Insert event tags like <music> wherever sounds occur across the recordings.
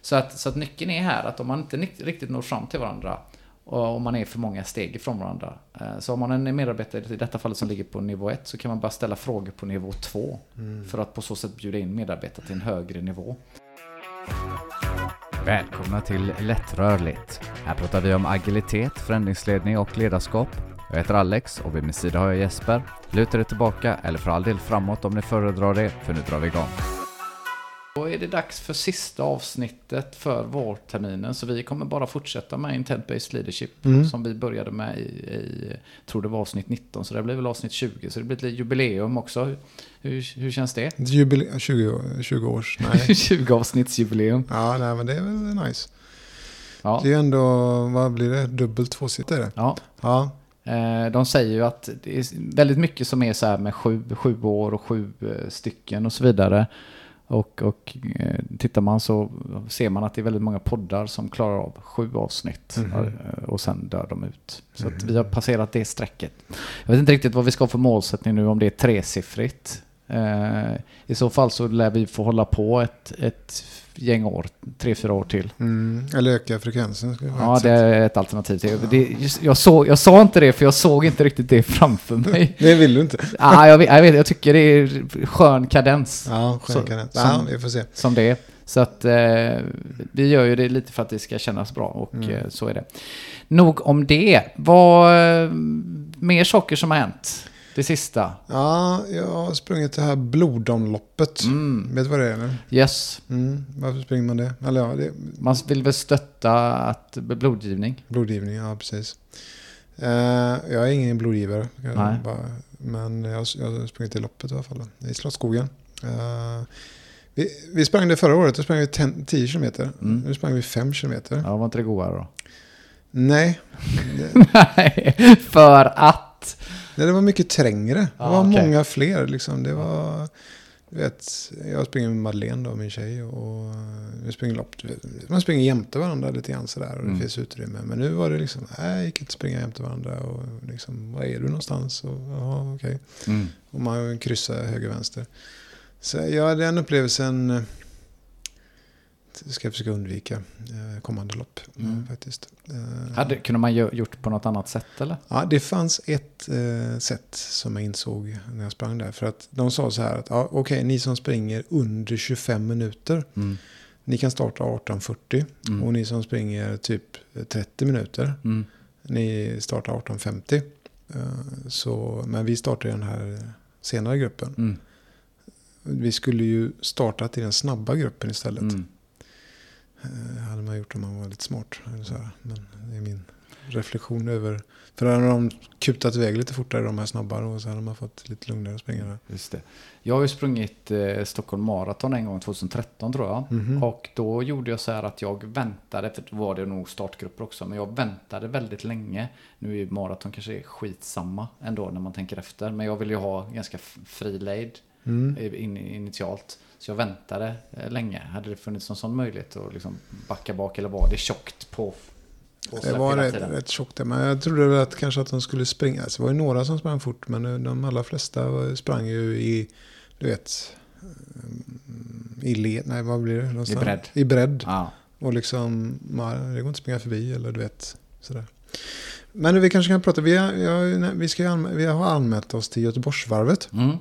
Så, att, så att nyckeln är här att om man inte riktigt når fram till varandra och om man är för många steg ifrån varandra. eh, Så om man är en medarbetare, i detta fallet som ligger på nivå 1, så kan man bara ställa frågor på nivå 2. För att på så sätt bjuda in medarbetare till en högre nivå. Välkomna till Lättrörligt. Här pratar vi om agilitet, förändringsledning och ledarskap. Jag heter Alex och vid min sida har jag Jesper. Luta dig tillbaka eller för all del framåt om ni föredrar det, för nu drar vi igång. Då är det dags för sista avsnittet för vårterminen. Så vi kommer bara fortsätta med Intent-Based Leadership. Mm. Som vi började med i, i, tror det var avsnitt 19. Så det blir väl avsnitt 20. Så det blir ett jubileum också. Hur, hur känns det? Jubile- 20, år- 20 års, nej. <laughs> 20 avsnittsjubileum. Ja, nej, men det är väl nice. Ja. Det är ändå, vad blir det? Dubbelt tvåsitt är det. ja. Ja, Eh, De säger ju att det är väldigt mycket som är så här med sju, sju år och sju eh, stycken och så vidare. Och, och eh, tittar man så ser man att det är väldigt många poddar som klarar av sju avsnitt. Eh, Och sen dör de ut. Så att vi har passerat det strecket. Jag vet inte riktigt vad vi ska ha för målsättning nu, om det är tresiffrigt. Eh, I så fall så lär vi få hålla på ett, ett gäng år, tre, fyra år till. mm. eller öka frekvensen. Ja, det är ett alternativ. till. Det, just, jag, såg, jag sa inte det för jag såg inte riktigt det framför mig. <laughs> det vill du inte. <laughs> ah, jag, jag, vet, jag tycker det är skön kadens Ja, skön kan det. som- Ja, vi får se. som det är. Så att eh, vi gör ju det lite för att det ska kännas bra och Mm. eh, så är det. Nog om det. Vad eh, mer saker som har hänt? Det sista. Ja, jag har sprungit det här blodomloppet. Mm. Vet du vad det är? Eller? Yes. Mm. Varför springer man det? Eller ja, det Man vill väl stötta att blodgivning. blodgivning, ja precis. Eh, jag är ingen blodgivare. Nej. Bara, men jag, jag har sprungit i loppet i alla fall. I Slottsskogen. Eh, vi, vi sprang det förra året. Då sprang vi 10 10 kilometer. Mm. Nu sprang vi 5 kilometer. Ja, var inte det godare då? Nej, <laughs> Nej, för att. Nej, det var mycket trängre. Det Ja, var okej. många fler. Liksom. Det var, du vet, jag springer med Madeleine, då, min tjej. Och vi springer lopp. Man springer jämte varandra lite grann sådär. Och det Mm. finns utrymme. Men nu var det liksom, nej, jag gick inte springa jämte varandra. Och liksom, var är du någonstans? Och, ja, okej. Mm. Och man kryssar höger, vänster. Så ja, den upplevelsen ska jag försöka undvika eh, kommande lopp. Mm. eh, Faktiskt. Eh, Hade, kunde man gjort på något annat sätt eller? Ja, det fanns ett sätt som jag insåg när jag sprang där. För att de sa så här att ja, okej, ni som springer under 25 minuter, Mm. ni kan starta 18.40. Mm. Och ni som springer typ 30 minuter, Mm. ni startar 18.50. Eh, så, men vi startar i den här senare gruppen. Mm. Vi skulle ju startat i den snabba gruppen istället. Mm. Eh, hade man gjort om man var lite smart. Eller så här. Men det är min reflektion över. För då hade de kutat iväg lite fortare de här snabbare och så hade man fått lite lugnare att springa där. Just det. Jag har ju sprungit eh, Stockholm Marathon en gång 2013 tror jag. Mhm. Och då gjorde jag så här att jag väntade, för då var det nog startgrupper också, men jag väntade väldigt länge. Nu är ju maraton kanske skitsamma ändå när man tänker efter, men jag vill ju ha ganska fri lejd Mm. i- in, initialt. Så jag väntade eh, länge. Hade det funnits någon sån möjlighet att liksom backa bak eller var det tjockt på, Det var rätt, rätt tjockt. Men jag trodde väl att kanske att de skulle springa. Alltså, det var ju några som sprang fort. Men de allra flesta sprang ju i, du vet, eh, i led. Nej, vad blir det? Någonstans? bredd. I bredd. Ja. Och liksom, man- det går inte att springa förbi eller du vet, sådär. Men nu, vi kanske kan prata, vi, har, vi, ska vi har anmält oss till Göteborgsvarvet. Mm.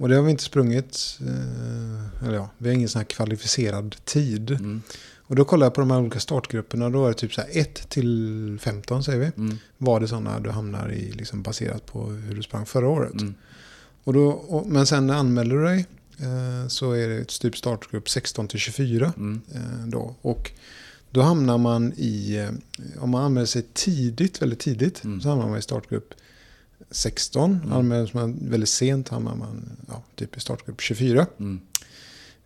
Och det har vi inte sprungit, eh, eller ja, vi har ingen sån här kvalificerad tid. Mm. Och då kollar jag på de här olika startgrupperna, då är det typ så här 1 till 15 säger vi. Mm. Var det sådana du hamnar i, liksom baserat på hur du sprang förra året. Mm. Och då, och, men sen när anmäler du dig eh, så är det ett typ startgrupp 16 till 24. Mm. Eh, då. Och då hamnar man i, om man anmäler sig tidigt, väldigt tidigt, Mm. så hamnar man i startgrupp 16. Mm. Anmäler sig man väldigt sent hamnar man ja, typ i startgrupp 24. Mm.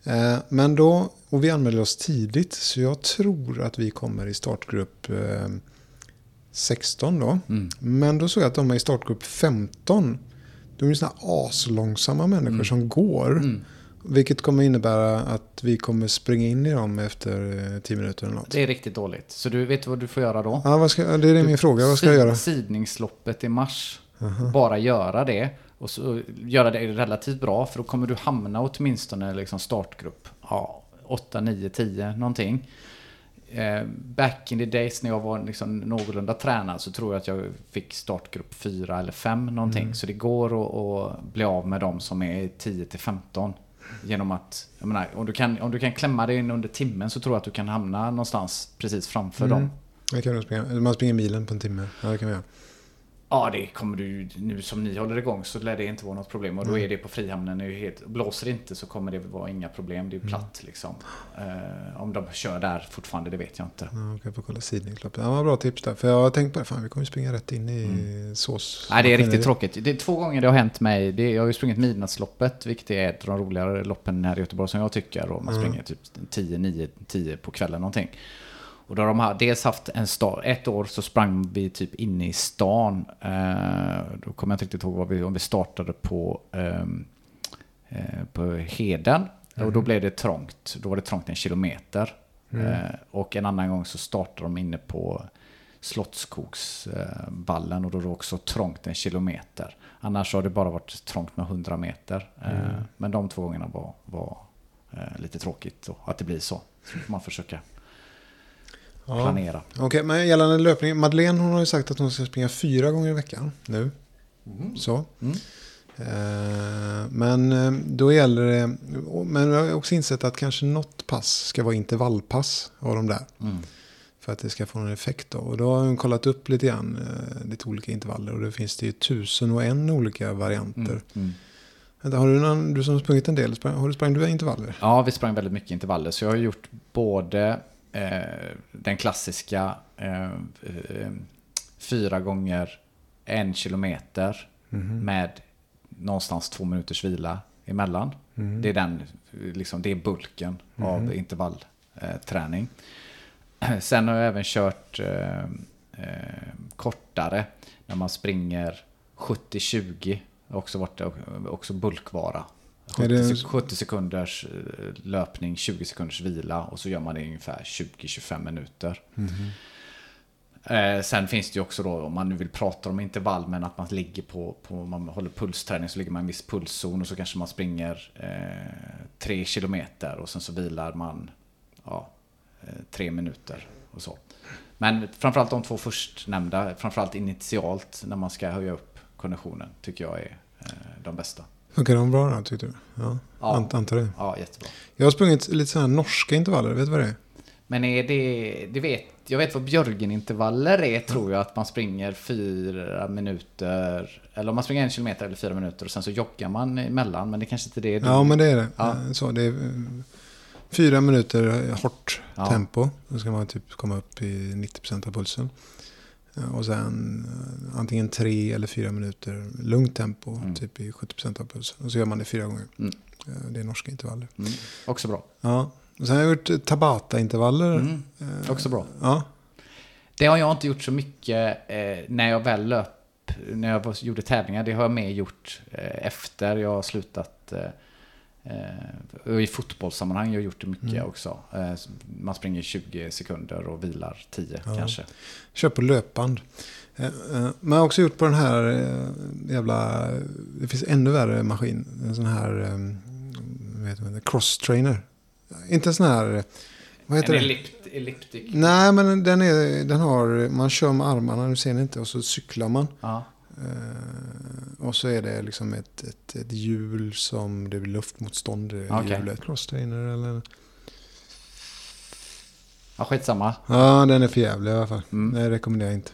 Eh, men då, och vi anmäler oss tidigt, så jag tror att vi kommer i startgrupp eh, 16 då. Mm. Men då såg jag att de är i startgrupp 15. De är sådana aslångsamma människor Mm. som går. Mm. Vilket kommer innebära att vi kommer springa in i dem efter eh, 10 minuter eller något. Det är riktigt dåligt. Så du vet vad du får göra då? Ja, vad ska, det är min fråga. Vad ska jag göra? Sidningsloppet i mars. Aha. Bara göra det. Och så göra det relativt bra. För då kommer du hamna åtminstone liksom startgrupp. Ja, 8, 9, 10 någonting. Eh, back in the days när jag var liksom någorlunda tränad så tror jag att jag fick startgrupp 4 eller 5 någonting. Mm. Så det går att, att bli av med de som är 10 till 15. Genom att, jag menar, om du, kan, om du kan klämma dig in under timmen så tror jag att du kan hamna någonstans precis framför Mm. dem. Det kan springa. man springer milen på en timme. Ja, det kan man göra. Ja, det kommer du nu som ni håller igång så lär det inte vara något problem. Och då Mm. är det på Frihamnen. Är helt, blåser det inte så kommer det vara inga problem. Det är ju platt liksom. Eh, om de kör där fortfarande, det vet jag inte. Ja, jag får kolla sidningsloppet. Ja, bra tips där. För jag har tänkt på det. Fan, vi kommer springa rätt in i sås. Mm. Nej, det är riktigt tråkigt. Det är två gånger det har hänt mig. Det jag har ju sprungit Midnattsloppet, vilket är ett av de roligare loppen här i Göteborg som jag tycker. Och man Mm. springer typ 10, 9, 10 på kvällen någonting. Och då har de ha- dels haft en stad, ett år så sprang vi typ inne i stan. Eh, då kommer jag inte riktigt ihåg vad vi, om vi startade på, ehm, eh, på Heden. Och då blev det trångt. Då var det trångt en kilometer. Eh, och en annan gång så startade de inne på Slottskogsballen och då var det också trångt en kilometer. Annars har det bara varit trångt med 100 meter. Eh, Men de två gångerna var, var eh, lite tråkigt då, att det blir så. Så får man försöka Ja. planera. Okej, men gällande löpning. Madeleine hon har ju sagt att hon ska springa fyra gånger i veckan nu. Så. Mm. Eh, men eh, då gäller det. Men jag har också insett att kanske något pass ska vara intervallpass av de där. Mm. För att det ska få någon effekt då. Och då har hon kollat upp lite grann. eh, Lite olika intervaller. Och det finns det ju tusen och en olika varianter. Mm. Mm. Vänta, har du, någon, du som har sprungit en del, har du sprang du intervaller? Ja, vi sprang väldigt mycket intervaller. Så jag har gjort både den klassiska eh, eh, fyra gånger en kilometer med någonstans två minuters vila emellan. Det är den, liksom, det är bulken av intervallträning. <clears throat> Sen har jag även kört eh, eh, kortare, när man springer 70-20. Har Också varit också bulkvara. Det- 70, 70 sekunders eh, löpning, 20 sekunders vila och så gör man det i ungefär 20-25 minuter. Eh, sen finns det ju också då, om man nu vill prata om intervall, men att man ligger på, på om man håller pulsträning så ligger man i en viss pulszon och så kanske man springer eh, tre kilometer och sen så vilar man ja, eh, minuter och så. Men framförallt de två förstnämnda, framförallt initialt när man ska höja upp konditionen, tycker jag är eh, de bästa. Funkar de bra då, tyckte du? Ja, Ja. Ant, antar det. Ja, jättebra. Jag har sprungit lite sådana här norska intervaller, vet du vad det är? Men är det, det vet, jag vet vad Björgen-intervaller är, tror jag, att man springer fyra minuter, eller om man springer en kilometer eller fyra minuter och sen så joggar man emellan, men det kanske inte det är du. Ja, men det är det. Ja. Så, det är eh, fyra minuter eh, hårt Ja. tempo. Då ska man typ komma upp i 90% av pulsen. Eh, Och sen eh, antingen tre eller fyra minuter lugnt tempo, Mm. typ i 70% av pulsen. Och så gör man det fyra gånger. Mm. Eh, Det är norska intervaller. Mm, också bra. Ja. Och sen har jag gjort Tabata-intervaller. Mm, också bra. Ja. Det har jag inte gjort så mycket eh, när jag väl löp, när jag gjorde tävlingar. Det har jag mer gjort eh, efter jag har slutat. Eh, och I fotbollssammanhang har jag gjort det mycket Mm. också. Eh, man springer 20 sekunder och vilar 10 Ja. kanske. Kör på löpband. Eh, eh, Men jag har också gjort på den här eh, jävla... Det finns ännu värre maskin. En sån här... eh, Vad heter det? Cross-trainer. Inte en sån här... eh, Vad heter en det? ellipt, elliptic. Nej, men den, är, den har... Man kör med armarna, nu ser ni inte. Och så cyklar man. Ja. Eh, och så är det liksom ett, ett, ett hjul som det blir luftmotstånd i Okej. hjulet. Cross-trainer eller... ja, skitsamma. Ja, den är för jävlig i alla fall. Mm. Det rekommenderar jag inte.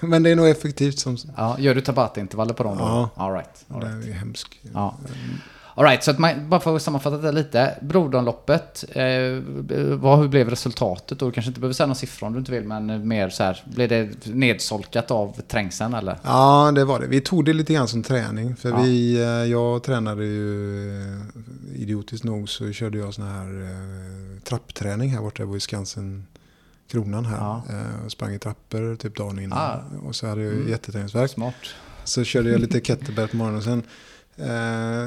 <laughs> men det är nog effektivt som... Ja, gör du tabata-intervaller på dem då? Ja. All right. All Den right. är ju hemsk. Ja. All right, så att man, bara för att sammanfatta det lite. Broderloppet, eh, vad, hur blev resultatet? då? Du kanske inte behöver säga någon siffra om du inte vill, men mer så här, blev det nedsolkat av trängseln eller? Ja, det var det. Vi tog det lite grann som träning. För Ja. vi, eh, jag tränade ju eh, idiotiskt nog så körde jag sån här eh, trappträning här borta. Jag var i Skansen Kronan här. Ja. Eh, sprang i trappor typ dagen innan. Ah. Och så hade jag Mm. jätteträningsvärk. Smart. Så körde jag lite kettlebell på morgonen. Och sen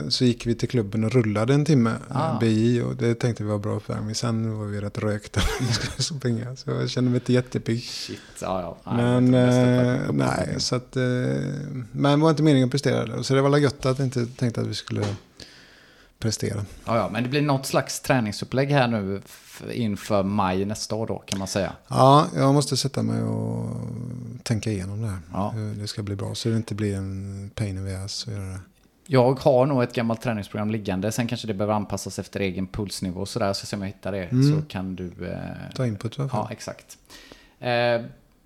så gick vi till klubben och rullade en timme. Ah. BI och det tänkte vi var bra uppvärmning. Sen var vi rätt rökta när <laughs> vi skulle springa. Så jag kände mig inte jättepigg. Shit, ja ja. Nej, Men eh, bästa nej, så att... Eh, men det var inte meningen att prestera. Så det var gött att jag inte tänkte att vi skulle prestera. Ja, ja, men det blir något slags träningsupplägg här nu inför maj nästa år då kan man säga. Ja, jag måste sätta mig och tänka igenom det här. Ja. Hur det ska bli bra, så det inte blir en pain in the ass att göra det. Jag har nog ett gammalt träningsprogram liggande. Sen kanske det behöver anpassas efter egen pulsnivå och sådär. Så se om jag hittar det. Mm. Så kan du... Eh, Ta input i alla fall. ja, exakt. Eh,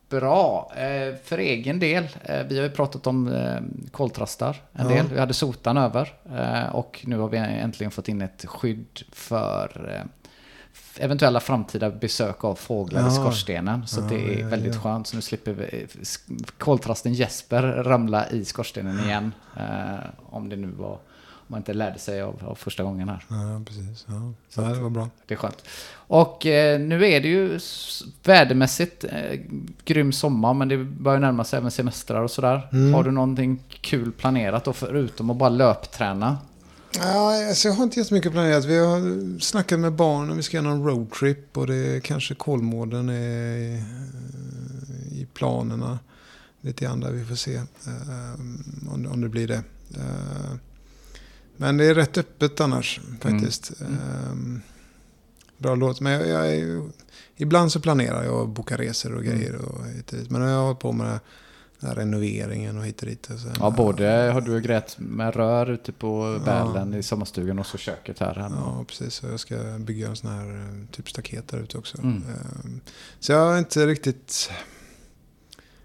bra. Eh, för egen del. Eh, vi har ju pratat om eh, koltrastar en Ja. del. Vi hade sotan över. Eh, och nu har vi äntligen fått in ett skydd för eh, eventuella framtida besök av fåglar i skorstenen. Så det är väldigt skönt. Så nu slipper vi eh, koltrasten Jesper ramla i skorstenen igen. Eh, om det nu var, om man inte lärde sig av, av första gången här. Ja, precis. Ja. Så det var bra. Det är skönt. Och eh, nu är det ju vädermässigt eh, grym sommar, men det börjar närma sig även semestrar och sådär. Mm. Har du någonting kul planerat då, förutom att bara löpträna? Ja, alltså jag har inte jättemycket planerat. Vi har snackat med barnen, vi ska göra någon roadtrip och det är kanske Kolmården är i, i planerna. Lite grann där vi får se eh, om, det- om det blir det. Eh, men det är rätt öppet annars faktiskt. Mm. Eh, bra låt. Men jag, jag ibland så planerar jag att boka resor och grejer och hit och. Men nu har jag hållit på med den här renoveringen och hit och dit. Och sen, Ja, både har du grejat med rör ute på Bälen i sommarstugan och så köket här. hemma. Ja, precis. Så jag ska bygga en sån här eh, typ staket där ute också. Mm. Ehm, Så jag har inte riktigt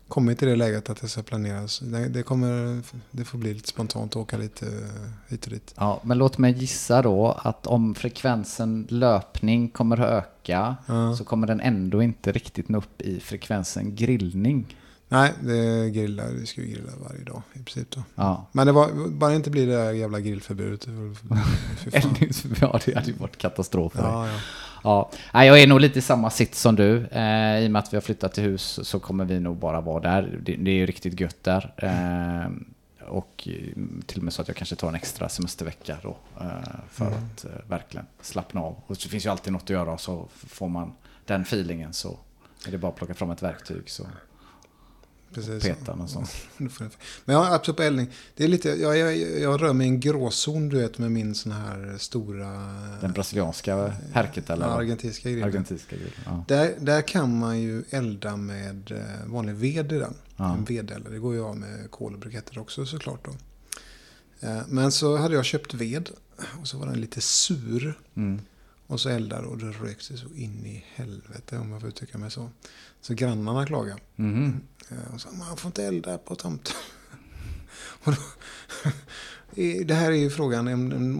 kommit till det läget att det ska planeras. Det, det, kommer, det får bli lite spontant att åka lite eh, hit och dit. Ja, men låt mig gissa då att om frekvensen löpning kommer att öka Ja. så kommer den ändå inte riktigt nå upp i frekvensen grillning. Nej, det grillar. Vi ska ju grilla varje dag i princip då. Ja. Men det var, bara inte blir det där jävla grillförbudet. det <laughs> ja, det hade ju varit katastrof. Ja, ja. Ja, Nej, jag är nog lite i samma sitt som du. Eh, I och med att vi har flyttat till hus så kommer vi nog bara vara där. Det, det är ju riktigt gött där. Eh, och till och med så att jag kanske tar en extra semestervecka då. Eh, för Mm. att eh, verkligen slappna av. Och så finns ju alltid något att göra så får man den feelingen så är det bara att plocka fram ett verktyg så Precis. peta någon sån. Men ja, absolut på eldning. Det är lite, jag, jag, jag rör mig i en gråzon du vet med min sån här stora... Den brasilianska härket eller? ja, argentinska grillen. Argentinska grill. Ja. Där, där kan man ju elda med eh, vanlig ved i den. Ja. En vedeldare. Det går ju av med kol och briketter också såklart. Då. Eh, Men så hade jag köpt ved och så var den lite sur. Mm. Och så eldar och det rökte så in i helvete om jag får uttrycka mig så. Så grannarna klagade. Mhm. Eh, Och sa man får inte elda på tomten. <laughs> <laughs> Det här är ju frågan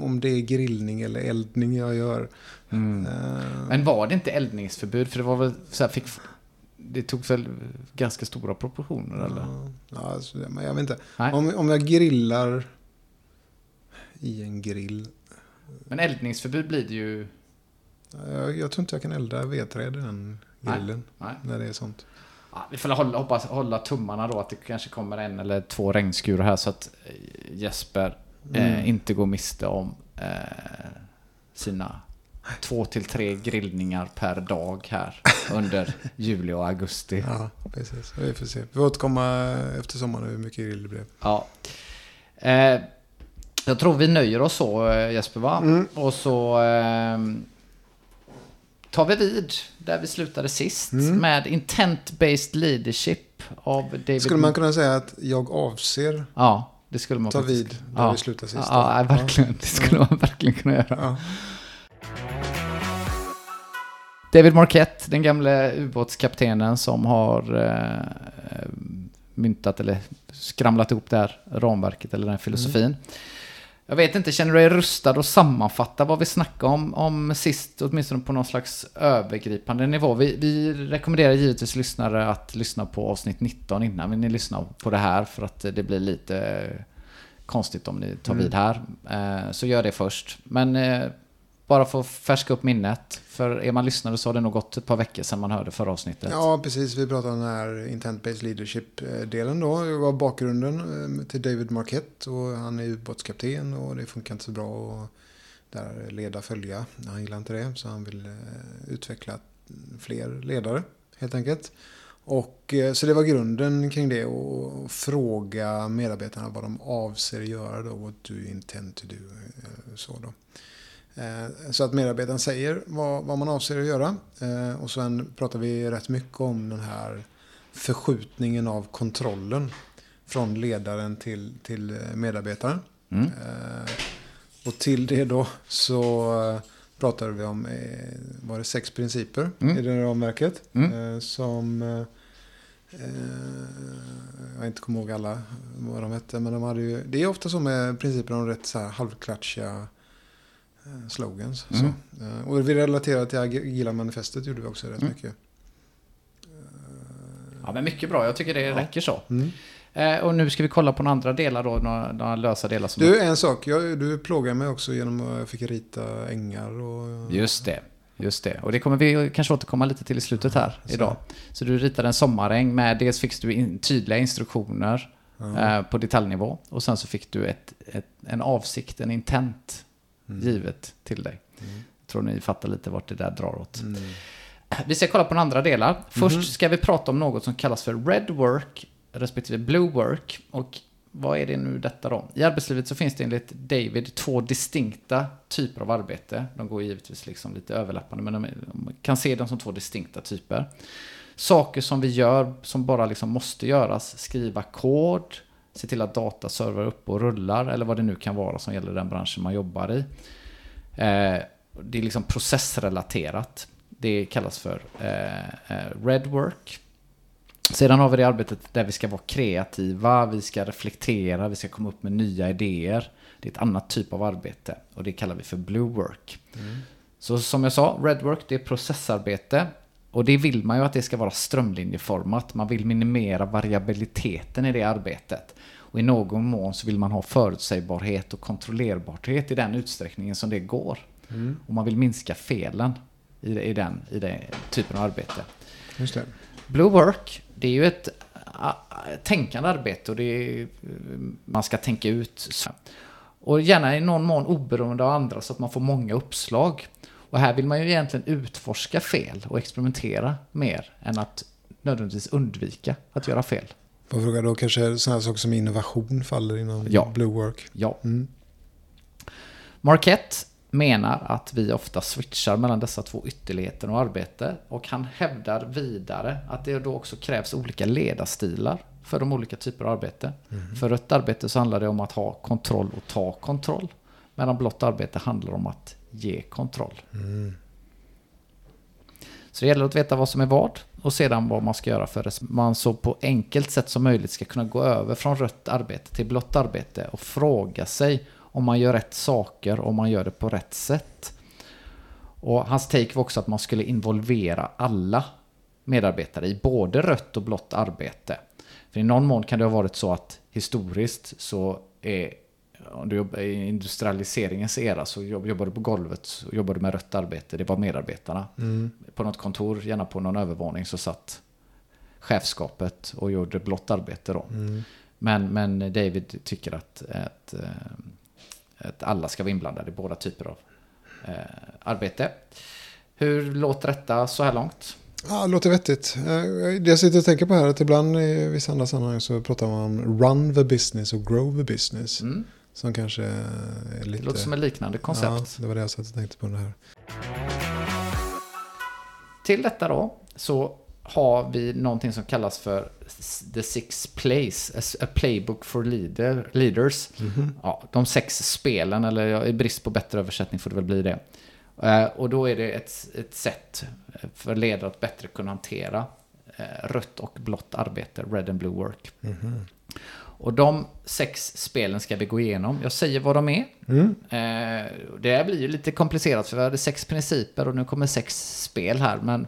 om, det är grillning eller eldning jag gör. Mm. Eh, Men var det inte eldningsförbud? För det var väl så här, fick, det tog väl ganska stora proportioner eller? Ja, ja, alltså, men jag vet inte. Nej. Om, om jag grillar i en grill. Men eldningsförbud blir det ju... Jag, jag tror inte jag kan elda vedträd i den grillen. Nej. När det är sånt. Ja, vi får hålla, hoppas, hålla tummarna då att det kanske kommer en eller två regnskurar här så att eh, Jesper eh, Mm. inte går miste om eh, sina två till tre grillningar per dag här under <laughs> juli och augusti. Ja, precis. Vi får se. Vi får återkomma efter sommaren hur mycket grill det blev. Ja. Eh, jag tror vi nöjer oss så eh, Jesper va? Mm. Och så eh, tar vi vid där vi slutade sist Mm. med Intent-Based Leadership av David... Skulle man kunna säga att jag avser Ja, det skulle man ta vid där ja. vi slutade sist? Ja, ja, verkligen. Det skulle man verkligen kunna göra. David Marquette, den gamle ubåtskaptenen som har eh, myntat eller skramlat ihop det här ramverket eller den här filosofin. Jag vet inte, känner du dig rustad att sammanfatta vad vi snackade om, om sist, åtminstone på någon slags övergripande nivå? Vi, vi rekommenderar givetvis lyssnare att lyssna på avsnitt 19 innan ni lyssnar på det här för att det blir lite konstigt om ni tar vid här. Eh, Så gör det först. Men eh, bara för att färska upp minnet. För är man lyssnare så har det nog gått ett par veckor sedan man hörde förra avsnittet. ja, precis. Vi pratade om den här intent-based leadership-delen då. Det var bakgrunden eh, till David Marquette och han är ubåtskapten och det funkar inte så bra att där leda följa. Han gillar inte det så han vill eh, utveckla fler ledare helt enkelt. Och, eh, så det var grunden kring det och fråga medarbetarna vad de avser att göra då. What do you intend to do? Så, då. Eh, så att medarbetaren säger vad, vad man avser att göra. Eh, Och sen pratar vi rätt mycket om den här förskjutningen av kontrollen från ledaren till, till eh, medarbetaren. Mm. Och till det då så pratade vi om, var det sex principer Mm. i det ramverket. Mm. Som, jag inte kommer ihåg alla vad de hette, men de hade ju, det är ofta så med principer om rätt så här halvklatschiga slogans. Mm. Så. Eh, Och vi relaterade till agila manifestet gjorde vi också rätt Mm. mycket. Ja, men mycket bra. Jag tycker det Ja. räcker så. Mm. Eh, och nu ska vi kolla på några andra delar då, några, några lösa delar som... Du, en sak. Jag, du plågar mig också genom att jag fick rita ängar och... Just det. Just det. Och det kommer vi kanske återkomma lite till i slutet här så. idag. Så du ritade en sommaräng med, dels fick du in, tydliga instruktioner Ja. eh, på detaljnivå. Och sen så fick du ett, ett, en avsikt, en intent Mm. givet till dig. Mm. Tror ni fattar lite vart det där drar åt. Mm. <clears throat> Vi ska kolla på några andra delar. Först Mhm. ska vi prata om något som kallas för red work respektive blue work. Och vad är det nu detta då? I arbetslivet så finns det enligt David två distinkta typer av arbete. De går givetvis liksom lite överlappande men de kan se dem som två distinkta typer. Saker som vi gör som bara liksom måste göras. Skriva kod, se till att data servar upp och rullar eller vad det nu kan vara som gäller den branschen man jobbar i. Eh, det är liksom processrelaterat. Det kallas för eh, eh, red work. Sedan har vi det arbetet där vi ska vara kreativa, vi ska reflektera, vi ska komma upp med nya idéer. Det är ett annat typ av arbete och det kallar vi för blue work. Så som jag sa, red work det är processarbete. Och det vill man ju att det ska vara strömlinjeformat. Man vill minimera variabiliteten i det arbetet. Och i någon mån så vill man ha förutsägbarhet och kontrollerbarhet i den utsträckningen som det går. Mm. Och man vill minska felen i, i, den, i den typen av arbete. Just det. Blue Work, det är ju ett tänkande arbete och det är, man ska tänka ut. Och gärna i någon mån oberoende av andra så att man får många uppslag. Och här vill man ju egentligen utforska fel och experimentera mer än att nödvändigtvis undvika att göra fel. Får fråga då kanske sådana saker som innovation faller inom Ja. Blue Work? Ja. Mm. Marquette menar att vi ofta switchar mellan dessa två ytterligheter och arbete och han hävdar vidare att det då också krävs olika ledarstilar för de olika typer av arbete. För rött arbete så handlar det om att ha kontroll och ta kontroll. Medan blått arbete handlar om att ge kontroll. Mm. Så det gäller att veta vad som är vad och sedan vad man ska göra för att man så på enkelt sätt som möjligt ska kunna gå över från rött arbete till blått arbete och fråga sig om man gör rätt saker och om man gör det på rätt sätt. Och hans take var också att man skulle involvera alla medarbetare i både rött och blått arbete. För i någon mån kan det ha varit så att historiskt så är om du jobbar i industrialiseringens era så jobb- jobbar du på golvet och jobbar du med rött arbete. Det var medarbetarna. Mm. På något kontor, gärna på någon övervåning, så satt chefskapet och gjorde blått arbete då. Mm. Men, men David tycker att, att, eh, att alla ska vara inblandade i båda typer av eh, arbete. Hur låter detta så här långt? Ja, låter vettigt. Eh, Det jag sitter och tänker på här är att ibland i vissa andra sammanhang så pratar man om run the business och grow the business. Mm. Som kanske är Det lite... låter som ett liknande koncept. Ja, det var det jag satt och tänkte på det här. Till detta då så har vi någonting som kallas för The Six Plays, a playbook for leader, leaders. Ja, de sex spelen, eller i brist på bättre översättning får det väl bli det. Eh, Och då är det ett, ett sätt för ledare att bättre kunna hantera eh, rött och blått arbete, red and blue work. Mhm. Och de sex spelen ska vi gå igenom. Jag säger vad de är. Mm. Eh, Det blir ju lite komplicerat för vi hade sex principer och nu kommer sex spel här. Men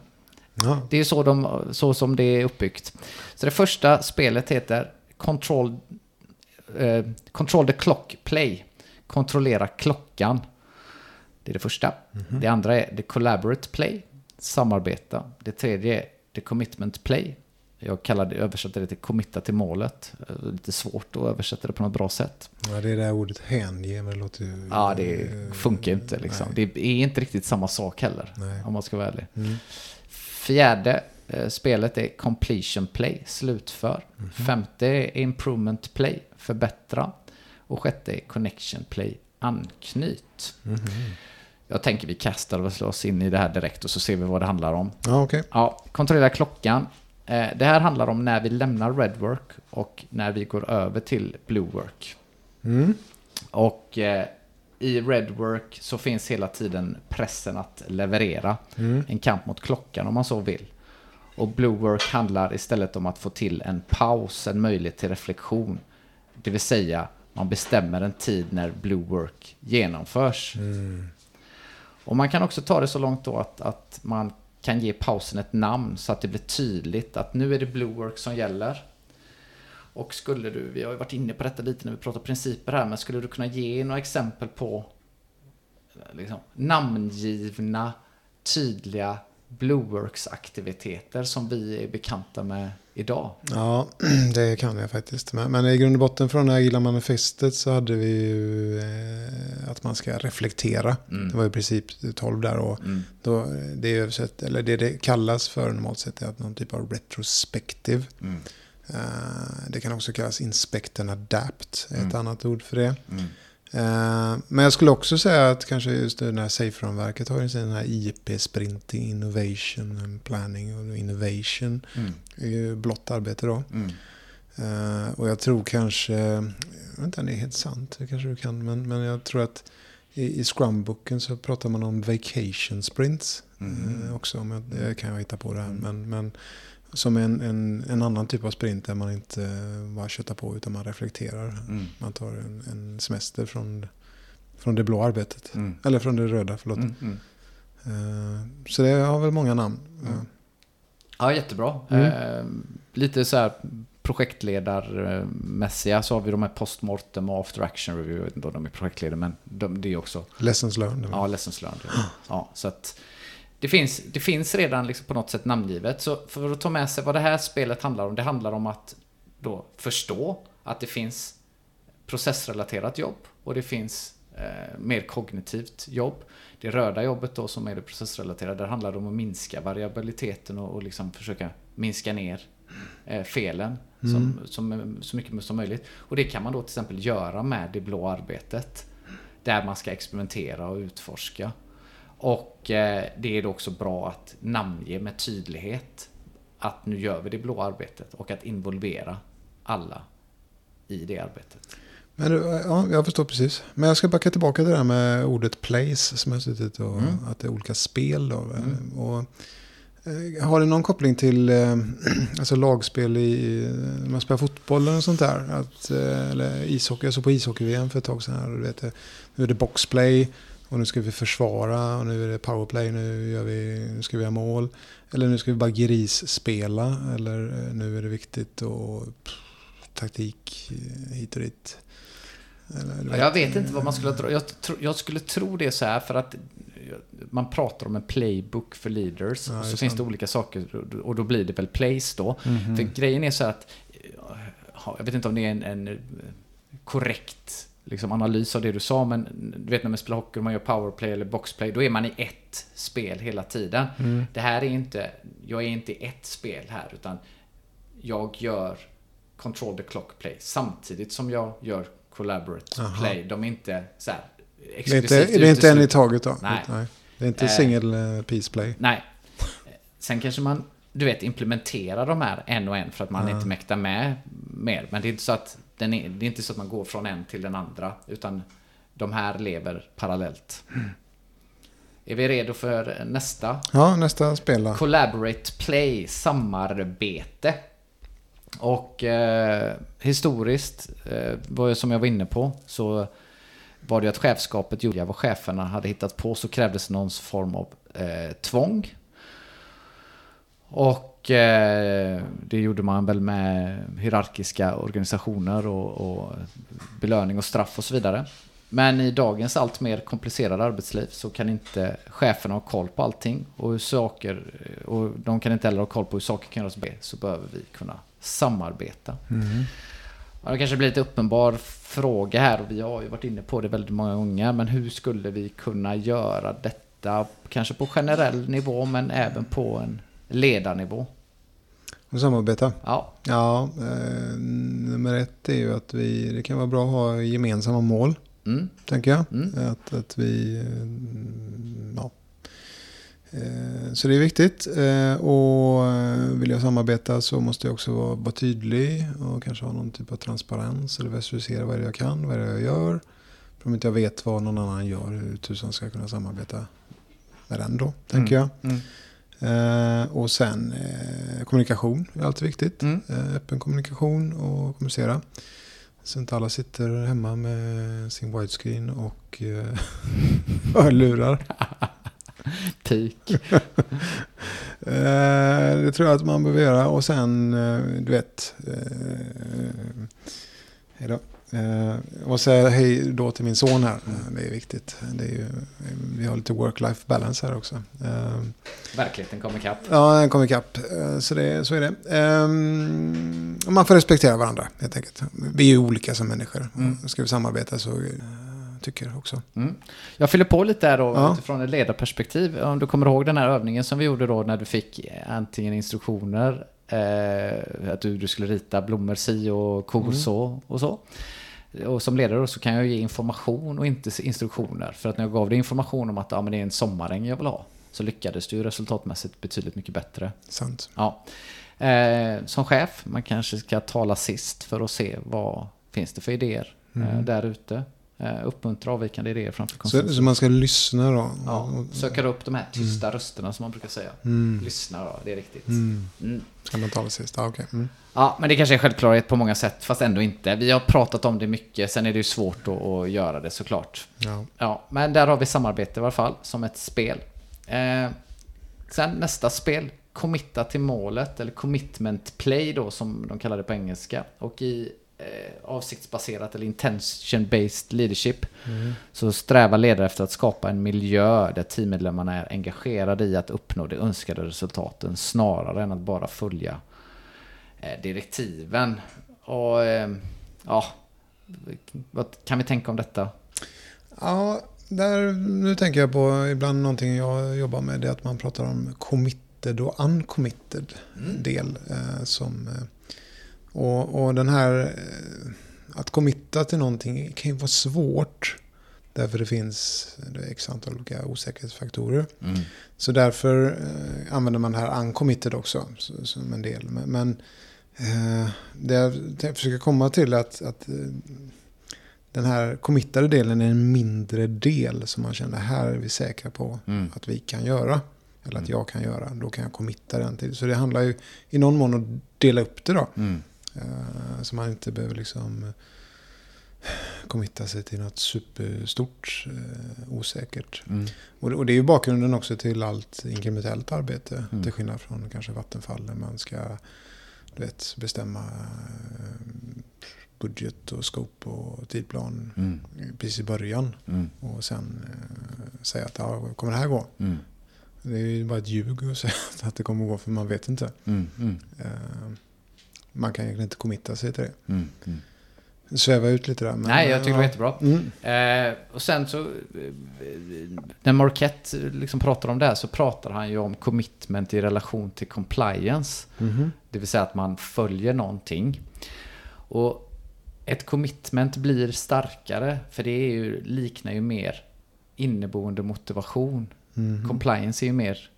Ja. det är så, de, så som det är uppbyggt. Så det första spelet heter Control, eh, Control the Clock Play. Kontrollera klockan. Det är det första. Det andra är The Collaborate Play. Samarbeta. Det tredje är The Commitment Play. Jag kallade, översatte det till committa till målet. Eh, Lite svårt att översätta det på något bra sätt. ja, det är det här ordet hänge, men det låter ju... Ja, det funkar ju inte liksom. nej. Det är inte riktigt samma sak heller. Nej. Om man ska vara ärlig. Mm. Fjärde eh, spelet är Completion Play, slutför. Mhm. Femte är Improvement Play, förbättra. Och sjätte är Connection Play, anknyt. Mhm. Jag tänker vi kastar oss in i det här direkt och så ser vi vad det handlar om. Ja, okej. Ja, kontrollera klockan. Eh, Det här handlar om när vi lämnar Redwork och när vi går över till Bluework. Mm. Och eh, i Redwork så finns hela tiden pressen att leverera. Mm. En kamp mot klockan om man så vill. Och Bluework handlar istället om att få till en paus, en möjlighet till reflektion. Det vill säga, man bestämmer en tid när Bluework genomförs. Mm. Och man kan också ta det så långt då att, att man kan ge pausen ett namn så att det blir tydligt att nu är det Bluework som gäller. Och skulle du, vi har ju varit inne på detta lite när vi pratar principer här, men skulle du kunna ge några exempel på eh, liksom, namngivna, tydliga Blueworks-aktiviteter som vi är bekanta med idag? Ja, <clears throat> det kan jag faktiskt. Men, i grund och botten från det här Agila manifestet så hade vi ju eh, att man ska reflektera. Mm. Det var i princip 12 där. Och Mm. då, det, är översatt, eller det det kallas för normalt sett är att någon typ av retrospektiv. Mm. Eh, det kan också kallas inspect and adapt, ett Mm. annat ord för det. Eh, Men jag skulle också säga att kanske just det här safe-ramverket har ju sin här IP, sprinting, innovation, planning och innovation. Mm. Är ju blått arbete då. Mm. Eh, och jag tror kanske, jag vet inte om det är helt sant, det kanske du kan, men, men jag tror att i, i Scrum-boken så pratar man om vacation sprints Mm. eh, också. Om jag, det kan jag hitta på det här. Mm. Men, men som en, en, en annan typ av sprint där man inte bara köttar på utan man reflekterar. Mm. Man tar en, en semester från, från det blå arbetet. Mm. Eller från det röda, förlåt. Mm. Mm. Eh, så det har väl många namn. Mm. Eh, Ja, jättebra. Mm. Eh, lite så här projektledarmässiga så har vi de här postmortem och after action review. Jag vet inte om de är projektledare, men de, det är också lessons learned. ja, lessons learned. <gasps> Ja, så att det finns, det finns redan liksom på något sätt namngivet. Så för att ta med sig vad det här spelet handlar om. Det handlar om att då förstå att det finns processrelaterat jobb och det finns eh, mer kognitivt jobb. Det röda jobbet då som är det processrelaterade, där handlar det om att minska variabiliteten och, och liksom försöka minska ner eh, felen som, som, så mycket som möjligt. Och det kan man då till exempel göra med det blå arbetet. Där man ska experimentera och utforska. Och eh, det är då också bra att namnge med tydlighet att nu gör vi det blå arbetet och att involvera alla i det arbetet. Men du, ja, jag förstår precis. Men jag ska backa tillbaka till det här med ordet place som jag suttit och Mm. att det är olika spel. Då. Mm. Och, eh, har det någon koppling till eh, <clears throat> alltså lagspel i, när man spelar fotboll eller sånt där? Att, eh, eller ishockey, jag såg på ishockey-VM för ett tag sedan. Här, och vet, eh, nu är det boxplay och nu ska vi försvara och nu är det powerplay, nu, gör vi, nu ska vi göra mål. Eller nu ska vi bara grisspela eller eh, nu är det viktigt och pff, taktik eh, hit och dit. Eller, Ja, jag vet inte vad man skulle tro. Jag, tro, jag skulle tro det så här för att man pratar om en playbook för leaders. Ja, så finns det olika saker och då blir det väl plays då. Mhm. För grejen är så att, ja, jag vet inte om det är en, en korrekt liksom, analys av det du sa, men du vet när man spelar hockey och man gör powerplay eller boxplay, då är man i ett spel hela tiden. Mm. Det här är inte, jag är inte i ett spel här, utan jag gör control the clock play samtidigt som jag gör collaborate Aha. play. De är inte så här Det är inte, det är inte en i taget då? Nej. Det är inte Eh. single eh, piece play? Nej. Sen kanske man, du vet, implementerar de här en och en för att man Ja. inte mäktar med mer. Men det är inte så att den är, det är inte så att man går från en till den andra. Utan de här lever parallellt. Är vi redo för nästa? Ja, nästa spel. Collaborate Play, samarbete. Och eh, historiskt, eh, var som jag var inne på, så var det att chefskapet gjorde vad cheferna hade hittat på så krävdes någon form av eh, tvång. Och eh, det gjorde man väl med hierarkiska organisationer och, och belöning och straff och så vidare. Men i dagens allt mer komplicerade arbetsliv så kan inte cheferna ha koll på allting och hur saker och de kan inte heller ha koll på hur saker kan göras bättre så behöver vi kunna samarbeta. Ja, det kanske blir lite uppenbar fråga här och vi har ju varit inne på det väldigt många gånger. Men hur skulle vi kunna göra detta? Kanske på generell nivå men även på en ledarnivå. Och samarbeta. Ja. Ja, eh, nummer ett är ju att vi, det kan vara bra att ha gemensamma mål, Mm. tänker jag. Mm. Att, att vi, ja. Eh, Så det är viktigt. Eh, Och eh, vill jag samarbeta så måste jag också vara, vara tydlig och kanske ha någon typ av transparens eller visualisera vad det är jag kan, vad det är jag gör. För om inte jag vet vad någon annan gör, hur tusan ska jag kunna samarbeta med den då, tänker jag. Eh, och sen eh, kommunikation är alltid viktigt. Mm. Eh, öppen kommunikation och kommunicera. Så inte alla sitter hemma med sin widescreen och eh, <laughs> hörlurar. <laughs> Peak. Eh, det tror jag att man behöver göra. Och sen, eh, du vet. Hej då. Eh, och säga hej då till min son här. Eh, Det är viktigt. Det är ju, vi har lite work-life balance här också. Eh, Verkligheten kommer ikapp. Ja, den kom ikapp. Så, det, så är det. Man får respektera varandra helt enkelt. Vi är ju olika som människor. Mm. Ska vi samarbeta så tycker jag också. Mm. Jag fyller på lite där då Ja. utifrån ett ledarperspektiv. Om du kommer ihåg den här övningen som vi gjorde då när du fick antingen instruktioner eh, att du, du skulle rita blommor si och kor Mm. så och så. Och som ledare så kan jag ge information och inte instruktioner. För att när jag gav dig information om att ja, men det är en sommaräng jag vill ha så lyckades du resultatmässigt betydligt mycket bättre. Sant. Ja. Eh, som chef, man kanske ska tala sist för att se vad finns det för idéer eh, där ute. Eh, uppmuntra avvikande idéer framför Så, konsensus. så man ska lyssna då? Ja, söka upp de här tysta rösterna som man brukar säga. Mm. Lyssna då, det är riktigt. Mm. Mm. Ska man tala sist? Ja, okej. Mm. Ja, men det kanske är självklarhet på många sätt, fast ändå inte. Vi har pratat om det mycket, sen är det ju svårt att, att göra det såklart. Ja. Ja, men där har vi samarbete i alla fall, som ett spel. Eh, sen nästa spel, committa till målet, eller commitment play då, som de kallar det på engelska. Och i avsiktsbaserat eller intention-based leadership så strävar ledare efter att skapa en miljö där teammedlemmarna är engagerade i att uppnå de önskade resultaten snarare än att bara följa eh, direktiven. Och eh, ja, vad kan vi tänka om detta? Ja, där, nu tänker jag på ibland någonting jag jobbar med. Det är att man pratar om committed och uncommitted del. Eh, som, eh, och, och den här, eh, att committa till någonting kan ju vara svårt. Därför det finns x antal olika osäkerhetsfaktorer. Så därför eh, använder man det här uncommitted också så, som en del. Men, men eh, det jag försöker komma till är att, att eh, den här committade delen är en mindre del som man känner här är vi säkra på Mm. att vi kan göra. Eller att jag kan göra. Då kan jag committa den till. Så det handlar ju i någon mån att dela upp det då. Mm. Eh, Så man inte behöver liksom eh, committa sig till något superstort eh, osäkert. Mm. Och det, är ju bakgrunden också till allt inkrementellt arbete. Mm. Till skillnad från kanske Vattenfall när man ska du vet, bestämma budget och scope och tidplan Mm. precis i början. Mm. Och sen säga att ja, kommer det här gå? Mm. Det är ju bara ett ljug att säga <laughs> att det kommer att gå för man vet inte. Mm. Mm. Eh, man kan egentligen inte committa sig till det. Mm. Mm. Sväva ut lite där. Men, Nej, jag eh, tycker det var ja. jättebra. Mm. Eh, och sen så, eh, när Marquette liksom pratar om det här så pratar han ju om commitment i relation till compliance. Mhm. Det vill säga att man följer någonting. Och ett commitment blir starkare för det är ju, liknar ju mer inneboende motivation. Mhm. Compliance är ju mer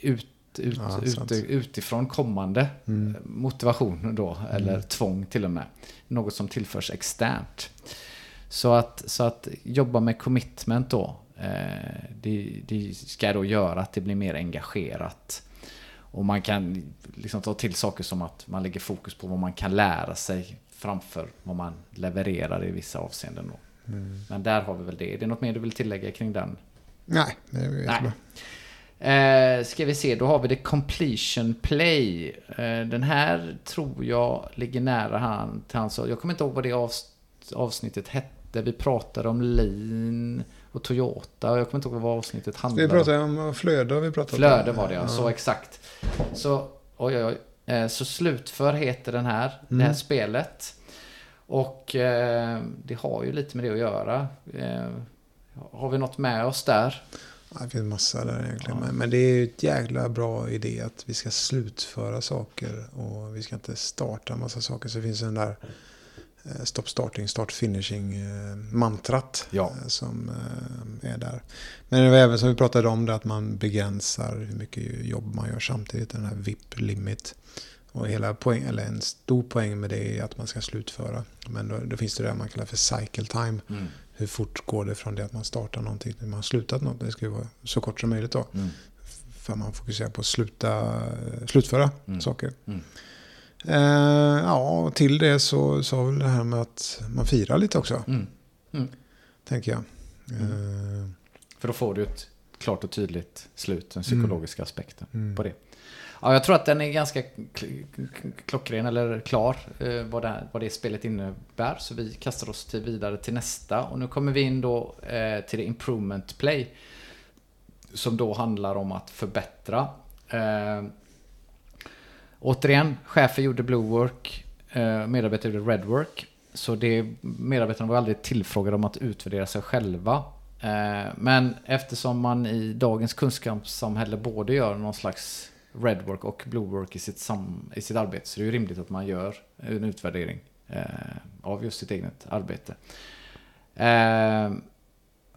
ut, ut, Ja, ut, utifrån kommande Mm. motivation då, eller tvång till och med. Något som tillförs externt. Så att, så att jobba med commitment då, eh, det, det ska då göra att det blir mer engagerat. Och man kan liksom ta till saker som att man lägger fokus på vad man kan lära sig framför vad man levererar i vissa avseenden. Då. Mm. Men där har vi väl det. Är det något mer du vill tillägga kring den? Nej, det är jättebra. Eh, ska vi se, då har vi det Completion Play. Eh, den här tror jag ligger nära han till hans... Jag kommer inte ihåg vad det avs, avsnittet hette. Vi pratade om Lean och Toyota. och Jag kommer inte ihåg vad avsnittet handlade Vi pratade om flöde. Vi pratade Flöde om. var det ja, så exakt. Så, oj oj oj. Eh, Så Slutför heter den här, det här Mm. spelet. Och eh, det har ju lite med det att göra. Eh, har vi något med oss där? Ja, det finns massa där egentligen. Men, men det är ju ett jäkla bra idé att vi ska slutföra saker. Och vi ska inte starta massa saker. Så det finns den där eh, stop starting, start finishing eh, mantrat. Ja. eh, Som är där. Men det var även som vi pratade om det att man begränsar hur mycket jobb man gör samtidigt. Den här VIP limit. Och hela poäng, eller en stor poäng med det är att man ska slutföra. Men då, då finns det det man kallar för cycle time. Mm. Hur fort går det från det att man startar någonting till man har slutat något? Det ska ju vara så kort som möjligt då. Mm. För man fokuserar på att sluta, slutföra Mm. saker. Mm. Eh, ja, till det så, så har väl det här med att man firar lite också. Mm. Tänker jag. Eh, För då får du ett klart och tydligt slut, den psykologiska aspekten mm. på det. Ja, jag tror att den är ganska klockren eller klar eh, vad, det vad det spelet innebär. Så vi kastar oss till vidare till nästa. Och nu kommer vi in då eh, till det Improvement Play. Som då handlar om att förbättra. Eh, återigen, chefer gjorde Blue Work, eh, medarbetare gjorde Red Work. Så det, medarbetarna var aldrig tillfrågade om att utvärdera sig själva. Eh, men eftersom man i dagens kunskapssamhälle både gör någon slags redwork och bluework i sitt, sam, i sitt arbete så det är ju rimligt att man gör en utvärdering eh, av just sitt eget arbete. Eh,